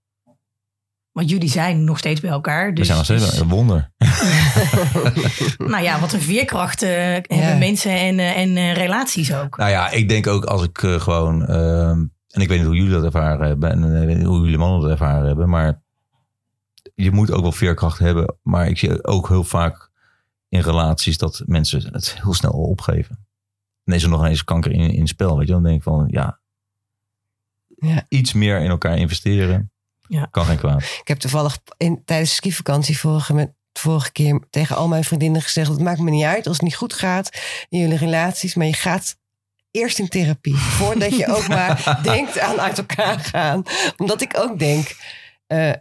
Want jullie zijn nog steeds bij elkaar. We Dus, zijn nog steeds dus- een wonder. nou ja, wat een veerkracht eh, hebben mensen en, eh, en eh, relaties ook. Nou ja, ik denk ook als ik eh, gewoon... ehm, en ik weet niet hoe jullie dat ervaren hebben. En eh, hoe jullie mannen dat ervaren hebben. Maar je moet ook wel veerkracht hebben. Maar ik zie ook heel vaak in relaties dat mensen het heel snel opgeven. En is er nog eens kanker in, in spel. Weet je, dan denk ik van ja, Ja. iets meer in elkaar investeren. Ja. Kan geen kwaad. Ik heb toevallig in, tijdens de skivakantie vorige, met, vorige keer tegen al mijn vriendinnen gezegd: Het maakt me niet uit als het niet goed gaat in jullie relaties, maar je gaat eerst in therapie. Voordat je ook maar denkt aan uit elkaar gaan. Omdat ik ook denk. eh,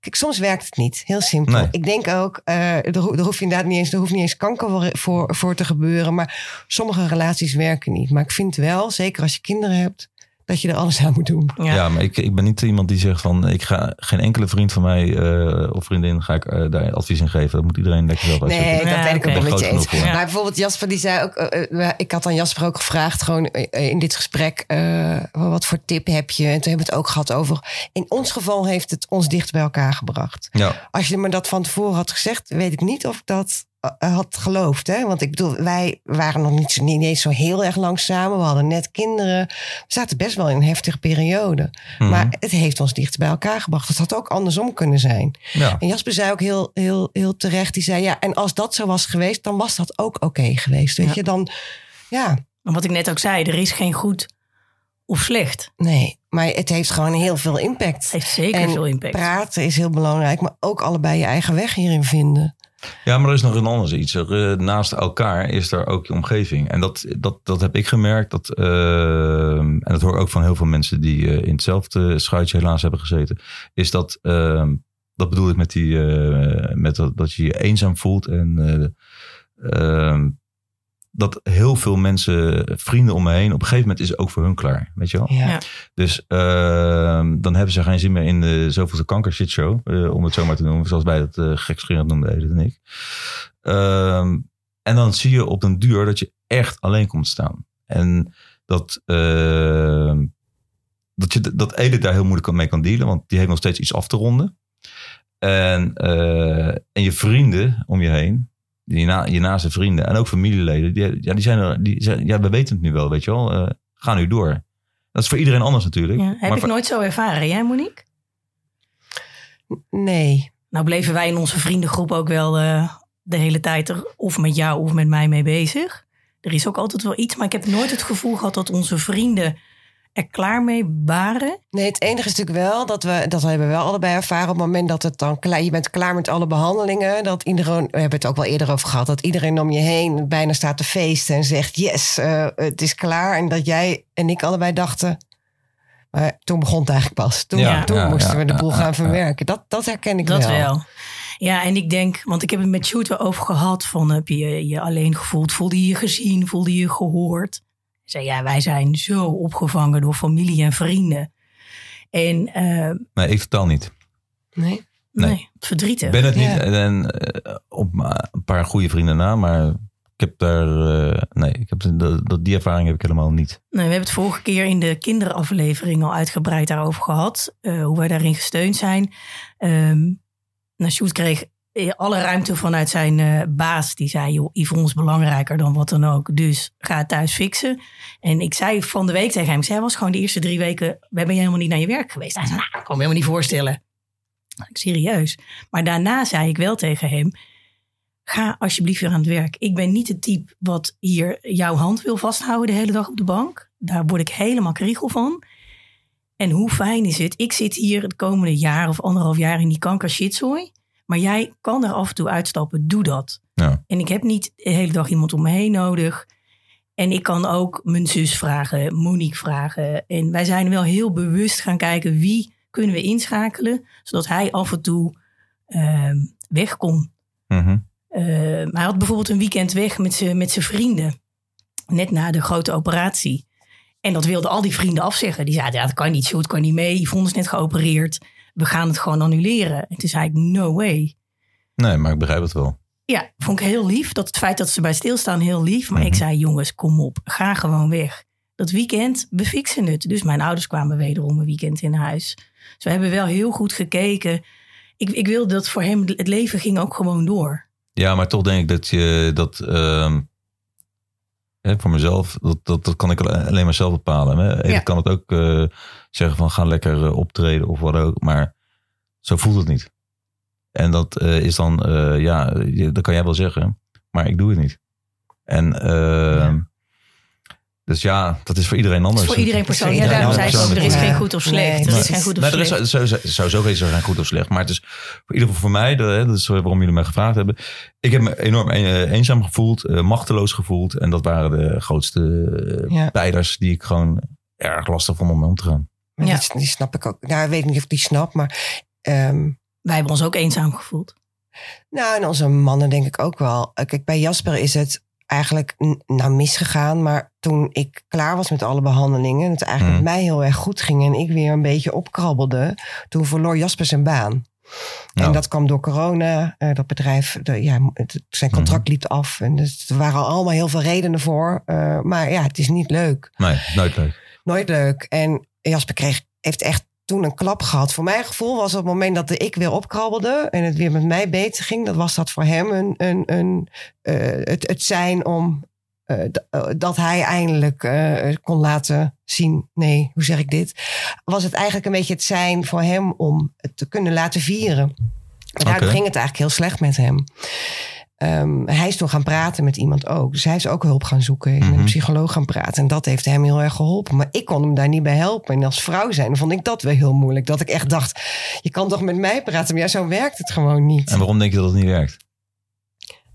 Kijk, soms werkt het niet. Heel simpel. Nee. Ik denk ook, eh er, ho- er hoeft inderdaad niet eens, er hoeft niet eens kanker voor, voor, voor te gebeuren. Maar sommige relaties werken niet. Maar ik vind wel, zeker als je kinderen hebt, dat je er alles aan moet doen. Ja. Ja, maar ik, ik ben niet iemand die zegt van ik ga geen enkele vriend van mij eh, of vriendin ga ik eh, daar advies in geven. Dat moet iedereen lekker zelf uitzoeken. Nee, dat Ja, weet ik ook wel met je eens. Ja. Maar bijvoorbeeld Jasper die zei ook... eh, ik had aan Jasper ook gevraagd gewoon in dit gesprek... eh, wat voor tip heb je? En toen hebben we het ook gehad over... In ons geval heeft het ons dicht bij elkaar gebracht. Ja, Als je me dat van tevoren had gezegd... weet ik niet of ik dat had geloofd. Hè? Want ik bedoel, wij waren nog niet, zo- niet eens zo heel erg lang samen. We hadden net kinderen. We zaten best wel in een heftige periode. Mhm. Maar het heeft ons dichter bij elkaar gebracht. Het had ook andersom kunnen zijn. ja. En Jasper zei ook heel, heel, heel terecht. Die zei, ja, en als dat zo was geweest, dan was dat ook oké geweest. Weet Ja. je, dan, ja, Maar wat ik net ook zei, er is geen goed of slecht. nee. Maar het heeft gewoon heel veel Het impact. heeft zeker En veel impact. Praten is heel belangrijk, maar ook allebei je eigen weg hierin vinden. Ja, maar er is nog een ander iets. Eh, naast elkaar is er ook je omgeving. En dat, dat, dat heb ik gemerkt. Dat, eh, en dat hoor ik ook van heel veel mensen die eh, in hetzelfde schuitje helaas hebben gezeten. Is dat, eh, dat bedoel ik met, die, eh, met dat, dat je je eenzaam voelt. En eh, eh, dat heel veel mensen, vrienden om me heen, op een gegeven moment is het ook voor hun klaar. Weet je wel? Ja. Dus ehm, dan hebben ze geen zin meer in de zoveelste kanker shitshow. eh om het zo maar te noemen. Zoals wij dat uh, gekscherend noemden, Edith en ik. Ehm, en dan zie je op den duur dat je echt alleen komt te staan. En dat, ehm, dat, je, dat Edith daar heel moeilijk mee kan dealen. Want die heeft nog steeds iets af te ronden. En, eh, en je vrienden om je heen. Je, na, je naaste vrienden en ook familieleden. Die, ja, die zijn er. Die zijn, ja, we weten het nu wel, weet je wel. Eh, ga nu door. Dat is voor iedereen anders natuurlijk. Ja, heb maar ik nooit zo ervaren. Jij, Monique? Nee. Nou bleven wij in onze vriendengroep ook wel eh, de hele tijd er of met jou of met mij mee bezig. Er is ook altijd wel iets, maar ik heb nooit het gevoel gehad dat onze vrienden er klaar mee waren. Nee, het enige is natuurlijk wel dat we, dat hebben we wel allebei ervaren. Op het moment dat het dan klaar, je bent klaar met alle behandelingen. Dat iedereen, we hebben het ook wel eerder over gehad. Dat iedereen om je heen bijna staat te feesten en zegt: Yes, eh, het is klaar. En dat jij en ik allebei dachten. Maar toen begon het eigenlijk pas. Toen, Ja, toen ja, moesten ja, we de boel ja, gaan ja. verwerken. Dat, dat herken ik Dat wel. wel. Ja, en ik denk, want ik heb het met wel over gehad. Van heb je je alleen gevoeld? Voelde je je gezien? Voelde je je gehoord? Zei, ja, wij zijn zo opgevangen door familie en vrienden. En eh, Nee, ik totaal niet. Nee? nee, Nee. verdrietig. Ik ben het Ja. niet. En, eh, op een paar goede vrienden na. Maar ik heb daar... eh, nee, ik heb, dat, die ervaring heb ik helemaal niet. Nee, we hebben het vorige keer in de kinderaflevering al uitgebreid daarover gehad. eh, hoe wij daarin gesteund zijn. Ehm nou, Sjoerd kreeg alle ruimte vanuit zijn eh, baas. Die zei, joh, Yvonne is belangrijker dan wat dan ook. Dus ga thuis fixen. En ik zei van de week tegen hem, ik zei, was gewoon de eerste drie weken, ben je helemaal niet naar je werk geweest. Hij zei, nou, dat kan me helemaal niet voorstellen. Serieus. Maar daarna zei ik wel tegen hem, ga alsjeblieft weer aan het werk. Ik ben niet het type wat hier jouw hand wil vasthouden de hele dag op de bank. Daar word ik helemaal kriegel van. En hoe fijn is het? Ik zit hier het komende jaar of anderhalf jaar in die kanker shitzooi. Maar jij kan er af en toe uitstappen. Doe dat. Ja. En ik heb niet de hele dag iemand om me heen nodig. En ik kan ook mijn zus vragen, Monique vragen. En wij zijn wel heel bewust gaan kijken wie kunnen we inschakelen. Zodat hij af en toe ehm, weg kon. Uh, hij had bijvoorbeeld een weekend weg met zijn met zijn vrienden. Net na de grote operatie. En dat wilden al die vrienden afzeggen. Die zeiden, ja, dat kan niet, Sjoerd kan niet mee. Yvonne is net geopereerd. We gaan het gewoon annuleren. En toen zei ik, no way. Nee, maar ik begrijp het wel. Ja, vond ik heel lief. Dat het feit dat ze bij stilstaan, heel lief. Maar ik Mhm. zei, jongens, kom op. Ga gewoon weg. Dat weekend, we fixen het. Dus mijn ouders kwamen wederom een weekend in huis. Dus we hebben wel heel goed gekeken. Ik, ik wilde dat voor hem, het leven ging ook gewoon door. Ja, maar toch denk ik dat je dat ehm, hè, voor mezelf, dat, dat, dat kan ik alleen maar zelf bepalen. Hè. Ja. kan het ook eh, zeggen van ga lekker eh, optreden of wat ook, maar zo voelt het niet. En dat eh, is dan, ja, dat kan jij wel zeggen, maar ik doe het niet. En ehm, dus ja, dat is voor iedereen Het anders. is voor iedereen persoonlijk. Ja, daarom zei ik ook, er is geen goed of slecht. Nee, er is geen goed of Nee, er is slecht. sowieso, geen zijn goed of slecht. Maar het is voor ieder geval voor mij, dat is waarom jullie mij gevraagd hebben. Ik heb me enorm een- eenzaam gevoeld, eh, machteloos gevoeld. En dat waren de grootste eh, Ja. pijlers die ik gewoon erg lastig vond om om te gaan. Ja. die, die snap ik ook. Nou, ik weet niet of ik die snap, maar... ehm, Wij hebben ons ook eenzaam gevoeld. Nou, en onze mannen denk ik ook wel. Eh, Kijk, bij Jasper is het eigenlijk nou misgegaan. Maar toen ik klaar was met alle behandelingen... en het eigenlijk Mhm. met mij heel erg goed ging... en ik weer een beetje opkrabbelde... toen verloor Jasper zijn baan. Nou. En dat kwam door corona. Eh, dat bedrijf, de, ja, het, zijn contract liep af. En dus er waren allemaal heel veel redenen voor. Eh, maar ja, het is niet leuk. Nee, nooit leuk. Nooit leuk. En Jasper kreeg, heeft echt toen een klap gehad. Voor mijn gevoel was op het moment dat de ik weer opkrabbelde en het weer met mij beter ging, dat was dat voor hem een, een, een, eh, het, het zijn om eh, eh, dat hij eindelijk kon laten zien. Nee, hoe zeg ik dit? Was het eigenlijk een beetje het zijn voor hem om het te kunnen laten vieren. Maar daardoor ging het eigenlijk heel slecht met hem. Ehm, hij is toen gaan praten met iemand ook. Dus hij is ook hulp gaan zoeken. Is met Mhm. een psycholoog gaan praten. En dat heeft hem heel erg geholpen. Maar ik kon hem daar niet bij helpen. En als vrouw zijn vond ik dat wel heel moeilijk. Dat ik echt dacht, je kan toch met mij praten? Maar ja, zo werkt het gewoon niet. En waarom denk je dat het niet werkt?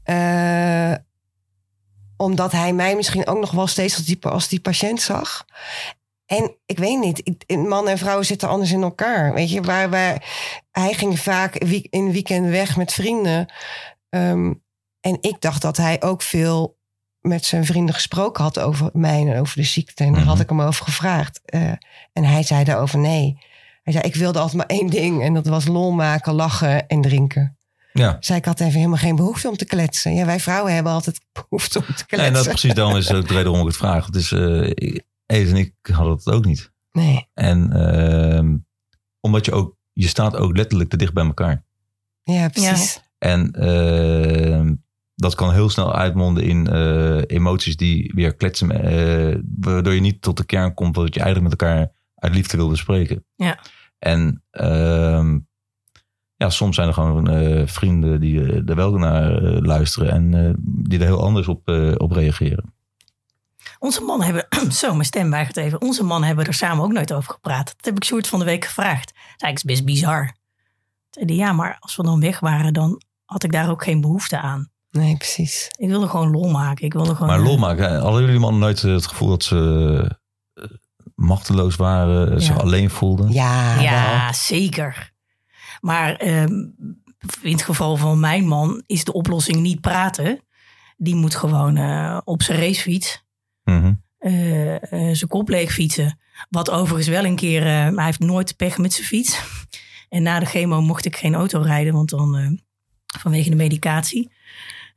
Eh, omdat hij mij misschien ook nog wel steeds als die, als die patiënt zag. En ik weet niet, ik- man en vrouw zitten anders in elkaar. Weet je, waar, waar hij ging vaak in weekend weg met vrienden. Ehm, en ik dacht dat hij ook veel met zijn vrienden gesproken had over mij en over de ziekte. En daar Mhm. had ik hem over gevraagd. Eh, en hij zei daarover nee. Hij zei, ik wilde altijd maar één ding. En dat was lol maken, lachen en drinken. Ja, Zei ik had even helemaal geen behoefte om te kletsen. Ja, wij vrouwen hebben altijd behoefte om te kletsen. dat precies daarom is ook de reden waarom ik het vraag. Het is, eh Ed en ik hadden het ook niet. Nee, En ehm, omdat je ook, je staat ook letterlijk te dicht bij elkaar. ja, precies. En ehm, dat kan heel snel uitmonden in eh, emoties die weer kletsen. eh, waardoor je niet tot de kern komt wat je eigenlijk met elkaar uit liefde wil bespreken. Ja. En ehm, ja, soms zijn er gewoon eh, vrienden die er wel naar luisteren en die er heel anders op, op reageren. Onze mannen hebben, zo mijn stem weigert even. Onze mannen hebben er samen ook nooit over gepraat. Dat heb ik Sjoerd van de week gevraagd. Dat is eigenlijk best bizar. Zei hij, ja, maar als we dan weg waren, dan had ik daar ook geen behoefte aan. Nee, precies. Ik wilde gewoon lol maken. Ik wilde gewoon. Maar eh, lol maken, hadden jullie mannen nooit eh, het gevoel dat ze eh, machteloos waren, zich Ja. alleen voelden? Ja, Ja, wel. zeker. Maar ehm, in het geval van mijn man is de oplossing niet praten. Die moet gewoon eh, op zijn racefiets Mhm. eh, eh, zijn kop leeg fietsen. Wat overigens wel een keer, eh, hij heeft nooit pech met zijn fiets. En na de chemo mocht ik geen auto rijden, want dan eh, vanwege de medicatie.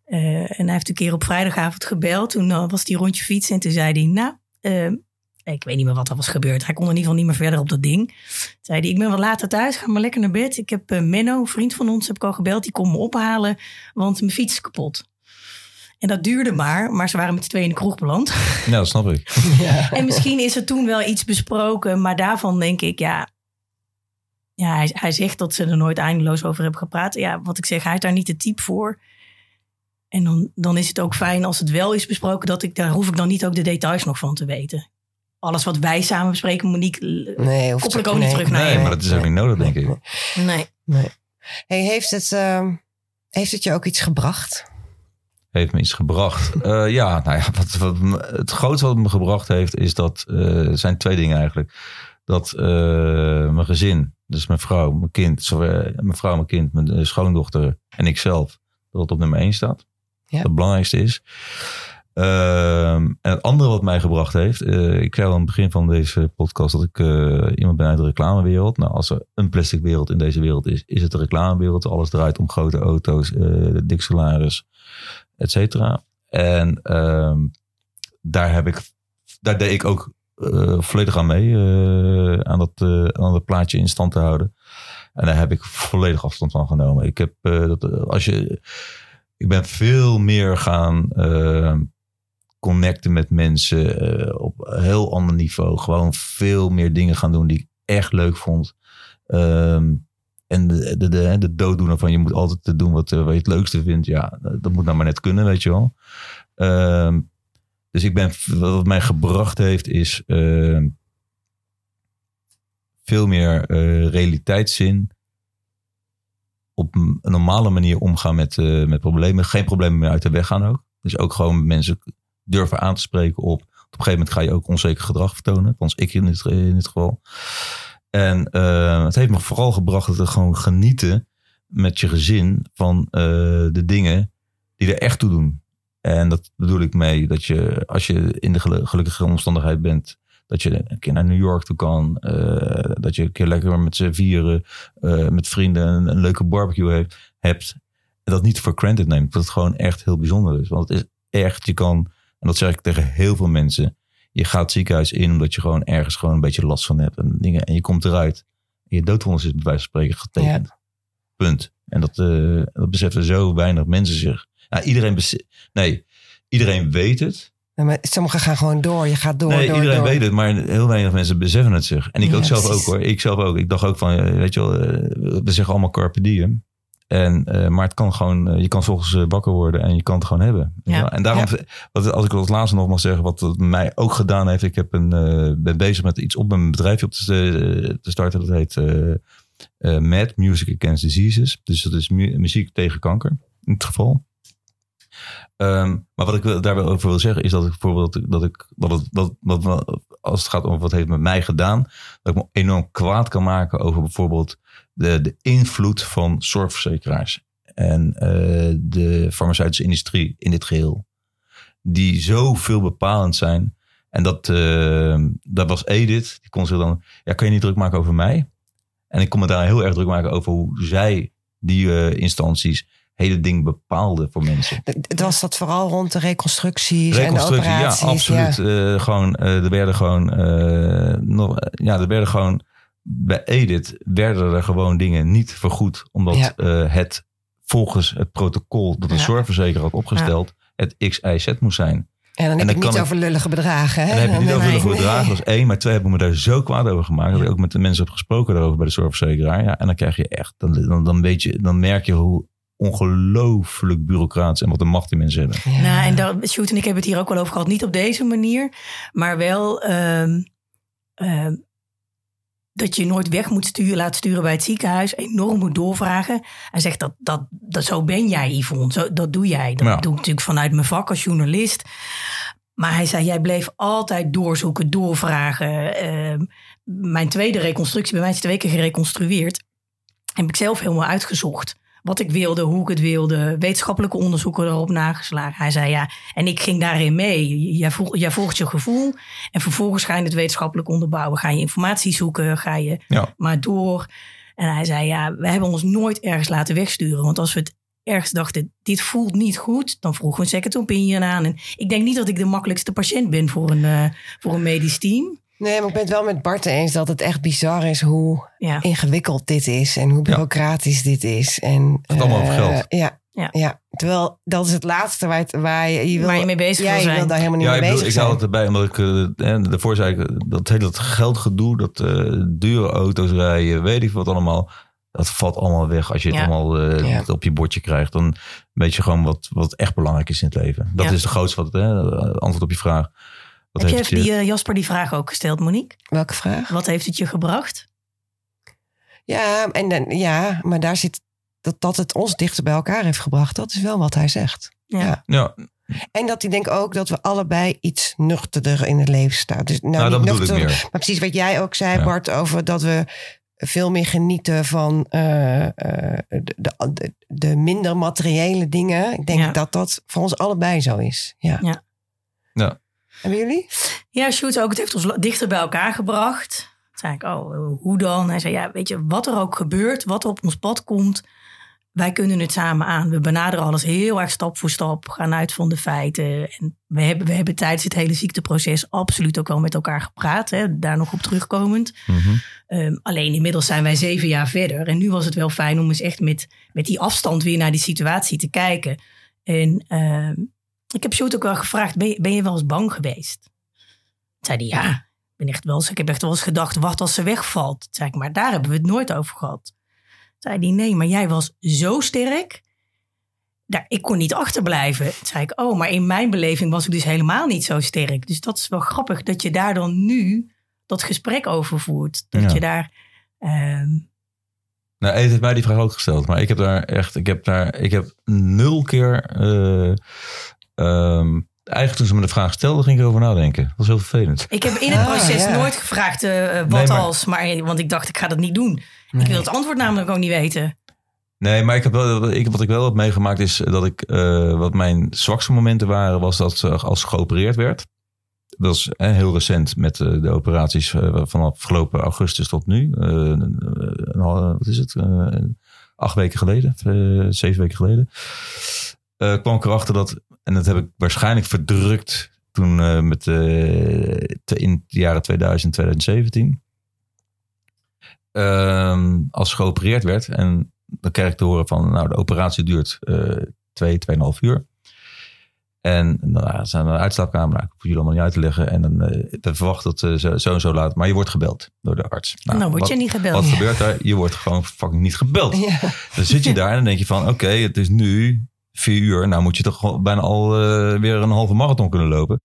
Eh, en hij heeft een keer op vrijdagavond gebeld. Toen eh, was hij rondje fietsen en toen zei hij, nou, eh, Ik weet niet meer wat er was gebeurd. Hij kon in ieder geval niet meer verder op dat ding. Zei hij, ik ben wat later thuis, ga maar lekker naar bed. Ik heb uh, Menno, een vriend van ons, heb ik al gebeld. Die kon me ophalen, want mijn fiets is kapot. En dat duurde maar, maar ze waren met z'n tweeën in de kroeg beland. Ja, dat snap ik. Ja. En misschien is er toen wel iets besproken, maar daarvan denk ik, ja... Ja, hij, hij zegt dat ze er nooit eindeloos over hebben gepraat. Ja, wat ik zeg, hij is daar niet de type voor. En dan, dan is het ook fijn als het wel is besproken, dat ik, daar hoef ik dan niet ook de details nog van te weten. Alles wat wij samen bespreken, Monique, nee, koppel ik ook niet terug naar Nee, maar dat is ook niet nodig, denk ik. Nee. nee. Hey, heeft, het, uh, heeft het je ook iets gebracht? Heeft me iets gebracht? uh, ja, nou ja, wat, wat, het grootste wat het me gebracht heeft, is dat, uh, zijn twee dingen eigenlijk. Dat mijn gezin, dus mijn vrouw, mijn kind, sorry, mijn vrouw, mijn kind, mijn schoondochter en ikzelf, dat het op nummer één staat. Het belangrijkste is. Uh, en het andere wat mij gebracht heeft. Uh, ik zei al aan het begin van deze podcast dat ik uh, iemand ben uit de reclamewereld. Nou, als er een plastic wereld in deze wereld is, is het de reclamewereld. Alles draait om grote auto's, uh, dik salaris, et cetera. En ehm, daar heb ik, daar deed ik ook volledig aan mee. aan, dat, aan dat plaatje in stand te houden. En daar heb ik volledig afstand van genomen. Ik heb, dat, als je ik ben veel meer gaan uh, connecten met mensen uh, op een heel ander niveau. Gewoon veel meer dingen gaan doen die ik echt leuk vond. Um, en de, de, de, de dooddoener van je moet altijd doen wat, uh, wat je het leukste vindt. Ja, dat moet nou maar net kunnen, weet je wel. Um, dus ik ben, wat mij gebracht heeft is veel meer realiteitszin op een normale manier omgaan met, uh, met problemen. Geen problemen meer uit de weg gaan ook. Dus ook gewoon mensen durven aan te spreken op. Op een gegeven moment ga je ook onzeker gedrag vertonen. Althans ik in dit, in dit geval. En uh, het heeft me vooral gebracht dat we gewoon genieten met je gezin van uh, de dingen die er echt toe doen. En dat bedoel ik mee dat je als je in de gelukkige omstandigheid bent dat je een keer naar New York toe kan. Uh, dat je een keer lekker met z'n vieren, uh, met vrienden een, een, leuke barbecue heeft, hebt. En dat niet voor granted neemt. Dat het gewoon echt heel bijzonder is. Want het is echt, je kan, en dat zeg ik tegen heel veel mensen. Je gaat het ziekenhuis in omdat je gewoon ergens gewoon een beetje last van hebt. En, dingen, en je komt eruit. En je doodvonnis is bij wijze van spreken getekend. Ja. Punt. En dat, uh, dat beseffen zo weinig mensen zich. Nou, iedereen, nee, iedereen weet het. Maar sommigen gaan gewoon door. Je gaat door. Nee, door, iedereen door. weet het, maar heel weinig mensen beseffen het zich. En ik Ja, ook zelf precies. ook hoor. Ik zelf ook. Ik dacht ook van, weet je wel, eh, we zeggen allemaal carpe diem. En, eh, maar het kan gewoon, eh, je kan volgens wakker worden en je kan het gewoon hebben. Ja. En daarom, wat, als ik als laatste nog mag zeggen, wat het mij ook gedaan heeft. Ik heb een, eh, ben bezig met iets op mijn bedrijfje op te, te starten. Dat heet eh eh, MAD, Music Against Diseases. Dus dat is mu- muziek tegen kanker in het geval. Ehm, maar wat ik daar wel over wil zeggen is dat ik bijvoorbeeld dat ik dat het dat, als het gaat om wat heeft met mij gedaan, dat ik me enorm kwaad kan maken over bijvoorbeeld de, de invloed van zorgverzekeraars en eh, de farmaceutische industrie in dit geheel, die zoveel bepalend zijn. En dat, eh, dat was Edith, die kon zich dan, ja, kan je niet druk maken over mij? En ik kon me daar heel erg druk maken over hoe zij, die eh, instanties, hele ding bepaalden voor mensen. Het was dat vooral rond de reconstructies en de Reconstructie, ja, operaties. absoluut. Eh, gewoon, eh, er werden gewoon, eh, nog, ja, er werden gewoon, bij Edith werden er gewoon dingen niet vergoed. Omdat Ja. het volgens het protocol dat een Ja. zorgverzekeraar had opgesteld, het X, Y, Z moest zijn. En dan En heb dan ik niet ik- over lullige bedragen. Hè? En dan heb je niet over de nee. bedragen, dat is één. Maar twee, heb ik me daar zo kwaad over gemaakt. Dat ik ook met de mensen heb gesproken daarover bij de zorgverzekeraar. Ja, en dan krijg je echt, dan, dan, dan, weet je, dan merk je hoe ongelooflijk bureaucratisch en wat een macht die mensen hebben. Ja. Nou, en dat, Sjoerd en ik hebben het hier ook wel over gehad. Niet op deze manier, maar wel ehm, ehm, dat je nooit weg moet sturen, laten sturen bij het ziekenhuis. Enorm moet doorvragen. Hij zegt dat, dat, dat zo ben jij, Yvonne. Zo, dat doe jij. Dat Ja. doe ik natuurlijk vanuit mijn vak als journalist. Maar hij zei, jij bleef altijd doorzoeken, doorvragen. Ehm, mijn tweede reconstructie, bij mij is twee keer gereconstrueerd. Heb ik zelf helemaal uitgezocht. Wat ik wilde, hoe ik het wilde. Wetenschappelijke onderzoeken erop nageslagen. Hij zei ja, en ik ging daarin mee. Jij, volg- jij volgt je gevoel. En vervolgens ga je het wetenschappelijk onderbouwen. Ga je informatie zoeken, ga je Ja. maar door. En hij zei ja, we hebben ons nooit ergens laten wegsturen. Want als we het ergens dachten, dit voelt niet goed, dan vroegen we een second opinion aan. En ik denk niet dat ik de makkelijkste patiënt ben voor een, eh, voor een medisch team. Nee, maar ik ben het wel met Bart eens dat het echt bizar is hoe Ja. ingewikkeld dit is en hoe bureaucratisch dit is. En, gaat allemaal over eh, geld. Ja, Ja. ja. terwijl dat is het laatste waar, het- waar je, je wil, Waar je mee bezig ja, wil je zijn. wil daar helemaal niet Ja, ik, mee bedoel, bezig ik zijn. het erbij, omdat ik eh, eh, daarvoor zei ik, dat hele dat geldgedoe, dat eh, dure auto's rijden, weet ik wat allemaal. Dat valt allemaal weg als je het Ja. allemaal eh, Ja. op je bordje krijgt. Dan weet je gewoon wat, wat echt belangrijk is in het leven. Dat Ja. is de grootste wat, eh, antwoord op je vraag. Wat Heb heeft die, eh, Jasper die vraag ook gesteld, Monique? Welke vraag? Wat heeft het je gebracht? Ja, en dan, ja, maar daar zit dat, dat het ons dichter bij elkaar heeft gebracht. Dat is wel wat hij zegt. Ja. Ja. Ja, En dat hij denkt ook dat we allebei iets nuchterder in het leven staan. Dus, nou, nou, dat bedoel ik meer. Maar precies wat jij ook zei, Ja. Bart, over dat we veel meer genieten van eh, eh, de, de, de minder materiële dingen. Ik denk Ja. dat dat voor ons allebei zo is. Ja. Ja. Ja. Hebben jullie? Ja, Sjoerd ook. Het heeft ons dichter bij elkaar gebracht. Toen zei ik, oh, hoe dan? Hij zei, ja, weet je, wat er ook gebeurt, wat er op ons pad komt, wij kunnen het samen aan. We benaderen alles heel erg stap voor stap, gaan uit van de feiten. En we hebben, we hebben tijdens het hele ziekteproces absoluut ook wel met elkaar gepraat. Hè, daar nog op terugkomend. Mhm. Ehm, alleen inmiddels zijn wij zeven jaar verder. En nu was het wel fijn om eens echt met, met die afstand weer naar die situatie te kijken. En ehm, ik heb Sjoerd ook wel gevraagd, ben je, ben je wel eens bang geweest? Toen zei hij, ja, ik, ben echt wel eens, ik heb echt wel eens gedacht, wat als ze wegvalt? Toen zei ik, maar daar hebben we het nooit over gehad. Toen zei hij, nee, maar jij was zo sterk. Daar, ik kon niet achterblijven. Toen zei ik, oh, maar in mijn beleving was ik dus helemaal niet zo sterk. Dus dat is wel grappig dat je daar dan nu dat gesprek over voert. Dat Ja. je daar... ehm, Nou, heeft mij die vraag ook gesteld. Maar ik heb daar echt, ik heb daar, ik heb nul keer, eh, ehm, eigenlijk toen ze me de vraag stelde, ging ik erover nadenken. Dat was heel vervelend. ik heb in het Ah, proces ja. nooit gevraagd eh, wat Nee, maar- als. Maar, want ik dacht, ik ga dat niet doen. Ik wil het antwoord namelijk ook niet weten. Nee, maar ik heb wel, ik, wat ik wel heb meegemaakt is dat ik, eh, wat mijn zwakste momenten waren, was dat ze als geopereerd werd. Dat eh, heel recent met eh, de operaties eh, vanaf afgelopen augustus tot nu. Eh, wat is het? Eh, acht weken geleden, eh, zeven weken geleden. Eh, kwam ik erachter dat, en dat heb ik waarschijnlijk verdrukt toen eh, met, eh, te- in de jaren 2000, 2017. Ehm, als geopereerd werd. En dan krijg ik te horen van, nou, de operatie duurt twee, tweeënhalf uur. En nou, ze zijn naar de uitslaapkamer. Nou, ik hoef jullie allemaal niet uit te leggen. En dan eh we verwachten dat eh, zo, zo en zo laat. Maar je wordt gebeld door de arts. Nou, word wat, je niet gebeld. Wat gebeurt daar? Je wordt gewoon fucking niet gebeld. Ja. Dan zit je daar en dan denk je van, oké, het is nu vier uur. Nou moet je toch bijna al eh, weer een halve marathon kunnen lopen.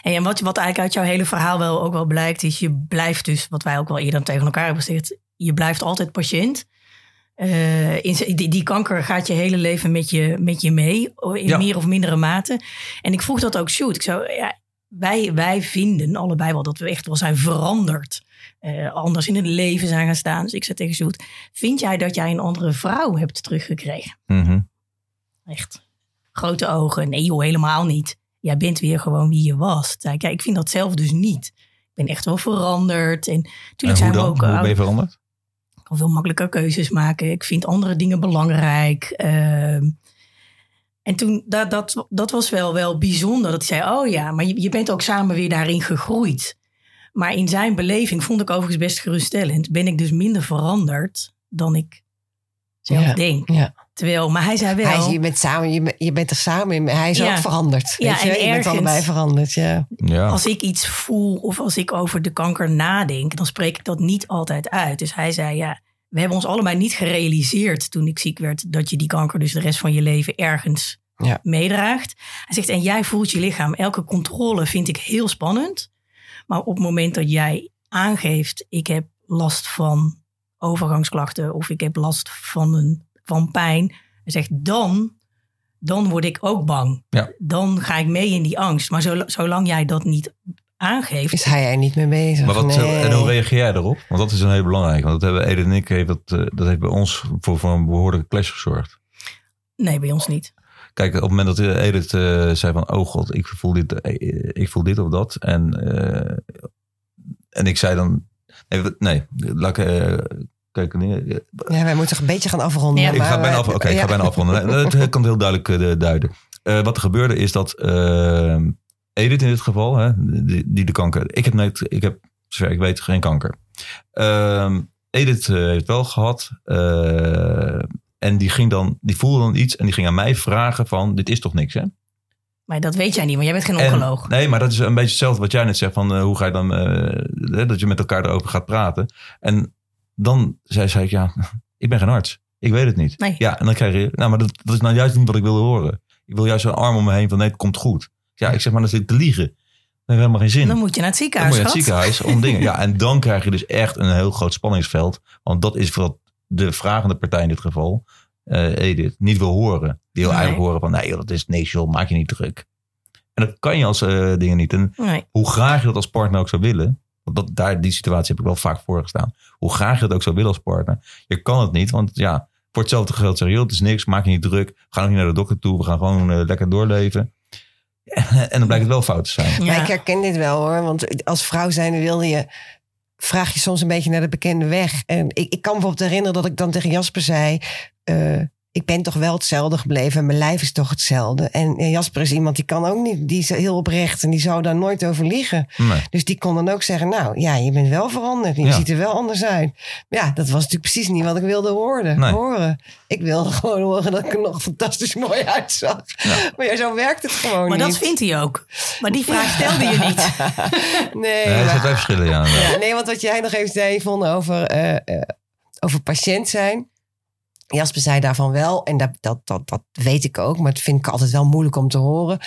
Hey, en wat, wat eigenlijk uit jouw hele verhaal wel ook wel blijkt, is je blijft dus, wat wij ook wel eerder tegen elkaar hebben gezegd, je blijft altijd patiënt. Eh, in, die, die kanker gaat je hele leven met je, met je mee, in Ja. meer of mindere mate. En ik vroeg dat ook Sjoerd. Ik zou, ja, wij, wij vinden allebei wel dat we echt wel zijn veranderd. eh, anders in het leven zijn gaan staan. Dus ik zei tegen Sjoerd, vind jij dat jij een andere vrouw hebt teruggekregen? Mhm. Echt grote ogen. Nee joh, helemaal niet. Jij bent weer gewoon wie je was. Zei ik, ja, ik vind dat zelf dus niet. Ik ben echt wel veranderd. En natuurlijk hoe zijn we dan? ook... Hoe ben je veranderd? ik kan veel makkelijker keuzes maken. Ik vind andere dingen belangrijk. Ehm, en toen, dat, dat, dat was wel, wel bijzonder. Dat hij zei, oh ja, maar je, je bent ook samen weer daarin gegroeid. Maar in zijn beleving vond ik overigens best geruststellend. Ben ik dus minder veranderd dan ik zelf Ja, denk. ja. Terwijl, maar hij zei wel... Hij je, bent samen, je, bent- je bent er samen in. Hij is Ja. ook veranderd. Ja, weet je? en je bent allebei veranderd. Ja. Ja. als ik iets voel of als ik over de kanker nadenk, dan spreek ik dat niet altijd uit. Dus hij zei, ja, we hebben ons allebei niet gerealiseerd toen ik ziek werd, dat je die kanker dus de rest van je leven ergens Ja. meedraagt. Hij zegt, en jij voelt je lichaam. Elke controle vind ik heel spannend. Maar op het moment dat jij aangeeft, ik heb last van overgangsklachten of ik heb last van, een, van pijn. Hij zegt, dan, dan word ik ook bang. Ja. Dan ga ik mee in die angst. Maar zol- zolang jij dat niet aangeeft, Is hij er niet mee bezig? Maar wat, nee. en hoe reageer jij erop? Want dat is een heel belangrijk. Want dat hebben Ede en ik, heeft dat, eh, dat heeft bij ons voor, voor een behoorlijke clash gezorgd. nee, bij ons niet. Kijk, op het moment dat Edith eh, zei van, oh god, ik voel dit, eh, ik voel dit of dat. En, eh, en ik zei dan, nee, nee laat ik, eh, Kijk, nee, Ja, wij moeten een beetje gaan afronden. Ja. ik maar ga bijna, wij- af, oké, ik ga bijna afronden. Dat kan het heel duidelijk eh, duiden. Eh, wat er gebeurde is dat eh, Edith in dit geval, hè, die, die de kanker... Ik heb, net, ik heb, zover ik weet, geen kanker. Ehm, Edith eh, heeft wel gehad. eh, en die, ging dan, die voelde dan iets en die ging aan mij vragen van... Dit is toch niks, hè? Maar dat weet jij niet, want jij bent geen En- oncoloog. nee, maar dat is een beetje hetzelfde wat jij net zegt. Van, eh, hoe ga je dan... eh, hè, dat je met elkaar erover gaat praten. En dan zei zij, ja, ik ben geen arts. Ik weet het niet. Nee. Ja, en dan krijg je... Nou, maar dat, dat is nou juist niet wat ik wilde horen. Ik wil juist zo'n arm om me heen van, nee, het komt goed. Ja, ik zeg maar, dan zit ik te liegen. Dat heeft helemaal geen zin. Dan moet je naar het Dan ziekenhuis, moet je naar het schat. ziekenhuis om dingen. Ja, en dan krijg je dus echt een heel groot spanningsveld. Want dat is wat de vragende partij in dit geval, eh, Edith, niet wil horen. Die wil Nee. eigenlijk horen van, nee, joh, dat is niks, joh, maak je niet druk. En dat kan je als eh, dingen niet. En Nee. hoe graag je dat als partner ook zou willen. Want dat, daar, die situatie heb ik wel vaak voorgestaan. Hoe graag je dat ook zou willen als partner. Je kan het niet, want ja, voor hetzelfde geld zeg je, het is niks, maak je niet druk. We gaan ook niet naar de dokter toe, we gaan gewoon eh, lekker doorleven. En dan blijkt het wel fout te zijn. Maar Ja. ik herken dit wel hoor. Want als vrouw zijn wilde je. Vraag je soms een beetje naar de bekende weg. En ik, ik kan me bijvoorbeeld herinneren dat ik dan tegen Jasper zei. eh, ik ben toch wel hetzelfde gebleven. En mijn lijf is toch hetzelfde. En Jasper is iemand die kan ook niet. Die is heel oprecht. En die zou daar nooit over liegen. Nee. Dus die kon dan ook zeggen. Nou ja, je bent wel veranderd. Je Ja. ziet er wel anders uit. Maar ja, dat was natuurlijk precies niet wat ik wilde horen. Nee. horen. Ik wilde gewoon horen dat ik er nog fantastisch mooi uitzag. Ja. Maar ja, zo werkt het gewoon Maar niet. dat vindt hij ook. Maar die vraag stelde je niet. Nee, er zijn twee verschillen, ja. ja, nee, want wat jij nog even zei over, eh, eh, over patiënt zijn. Jasper zei daarvan wel, en dat, dat, dat, dat weet ik ook, maar het vind ik altijd wel moeilijk om te horen.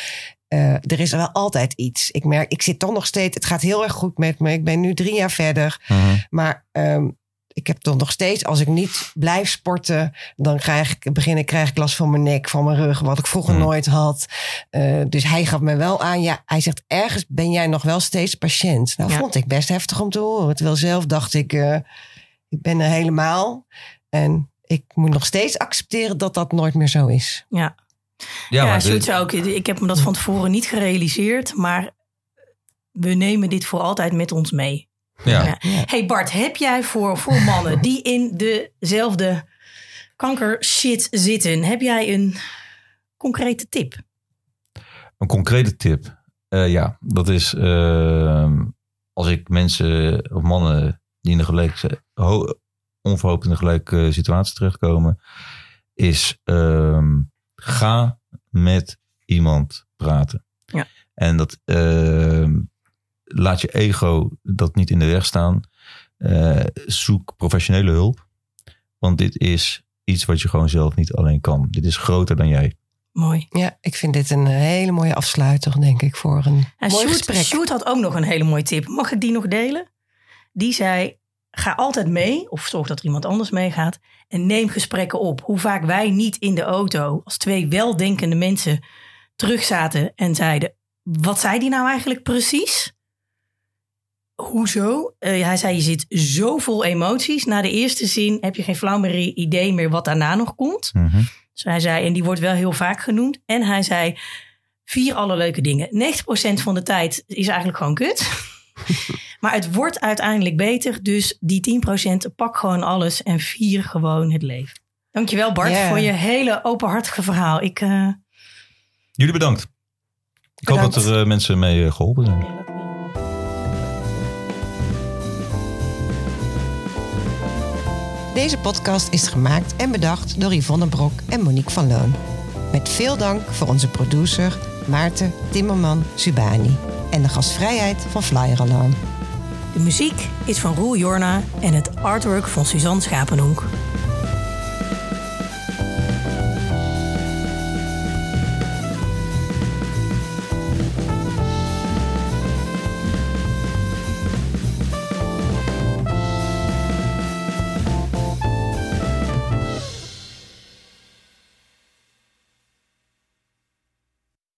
Eh, er is wel altijd iets. Ik merk, ik zit toch nog steeds, het gaat heel erg goed met me. Ik ben nu drie jaar verder. Mhm. Maar ehm, ik heb toch nog steeds, als ik niet blijf sporten, dan krijg ik, begin ik, krijg ik last van mijn nek, van mijn rug, wat ik vroeger Hmm. nooit had. Eh, dus hij gaf me wel aan, ja, hij zegt, ergens ben jij nog wel steeds patiënt. Nou, Ja. vond ik best heftig om te horen. Terwijl zelf dacht ik, eh, ik ben er helemaal. En ik moet nog steeds accepteren dat dat nooit meer zo is. Ja, Ja, ja, de- zou ik, ik heb me dat van tevoren niet gerealiseerd. Maar we nemen dit voor altijd met ons mee. ja. Ja. Hey Bart, heb jij voor, voor mannen die in dezelfde kankershit zitten... heb jij een concrete tip? Een concrete tip. Eh, ja, dat is ehm, als ik mensen of mannen die in een gelijke, ho- onverhoopt in een gelijke situatie terechtkomen, is ehm, ga met iemand praten. Ja. En dat ehm, laat je ego dat niet in de weg staan. Eh, zoek professionele hulp. Want dit is iets wat je gewoon zelf niet alleen kan. Dit is groter dan jij. Mooi. Ja, ik vind dit een hele mooie afsluiter, denk ik, voor een En mooi Sjoerd, gesprek. Sjoerd had ook nog een hele mooie tip. Mag ik die nog delen? Die zei, ga altijd mee of zorg dat er iemand anders meegaat. En neem gesprekken op. Hoe vaak wij niet in de auto als twee weldenkende mensen terugzaten en zeiden... Wat zei die nou eigenlijk precies? Hoezo? Eh, hij zei, je zit zo vol emoties. Na de eerste zin heb je geen flauw meer idee meer wat daarna nog komt. Dus hij zei, en die wordt wel heel vaak genoemd. En hij zei, vier alle leuke dingen. 90% van de tijd is eigenlijk gewoon kut. maar het wordt uiteindelijk beter. Dus die 10% pak gewoon alles en vier gewoon het leven. Dankjewel Bart voor je hele openhartige verhaal. Ik, eh, Jullie bedankt. Ik hoop dat er eh, mensen mee eh, geholpen zijn. Deze podcast is gemaakt en bedacht door Yvonne Brok en Monique van Loon. Met veel dank voor onze producer Maarten Timmerman Subani en de gastvrijheid van Flyer Alarm. de muziek is van Roel Jorna en het artwork van Suzanne Schapenhoek.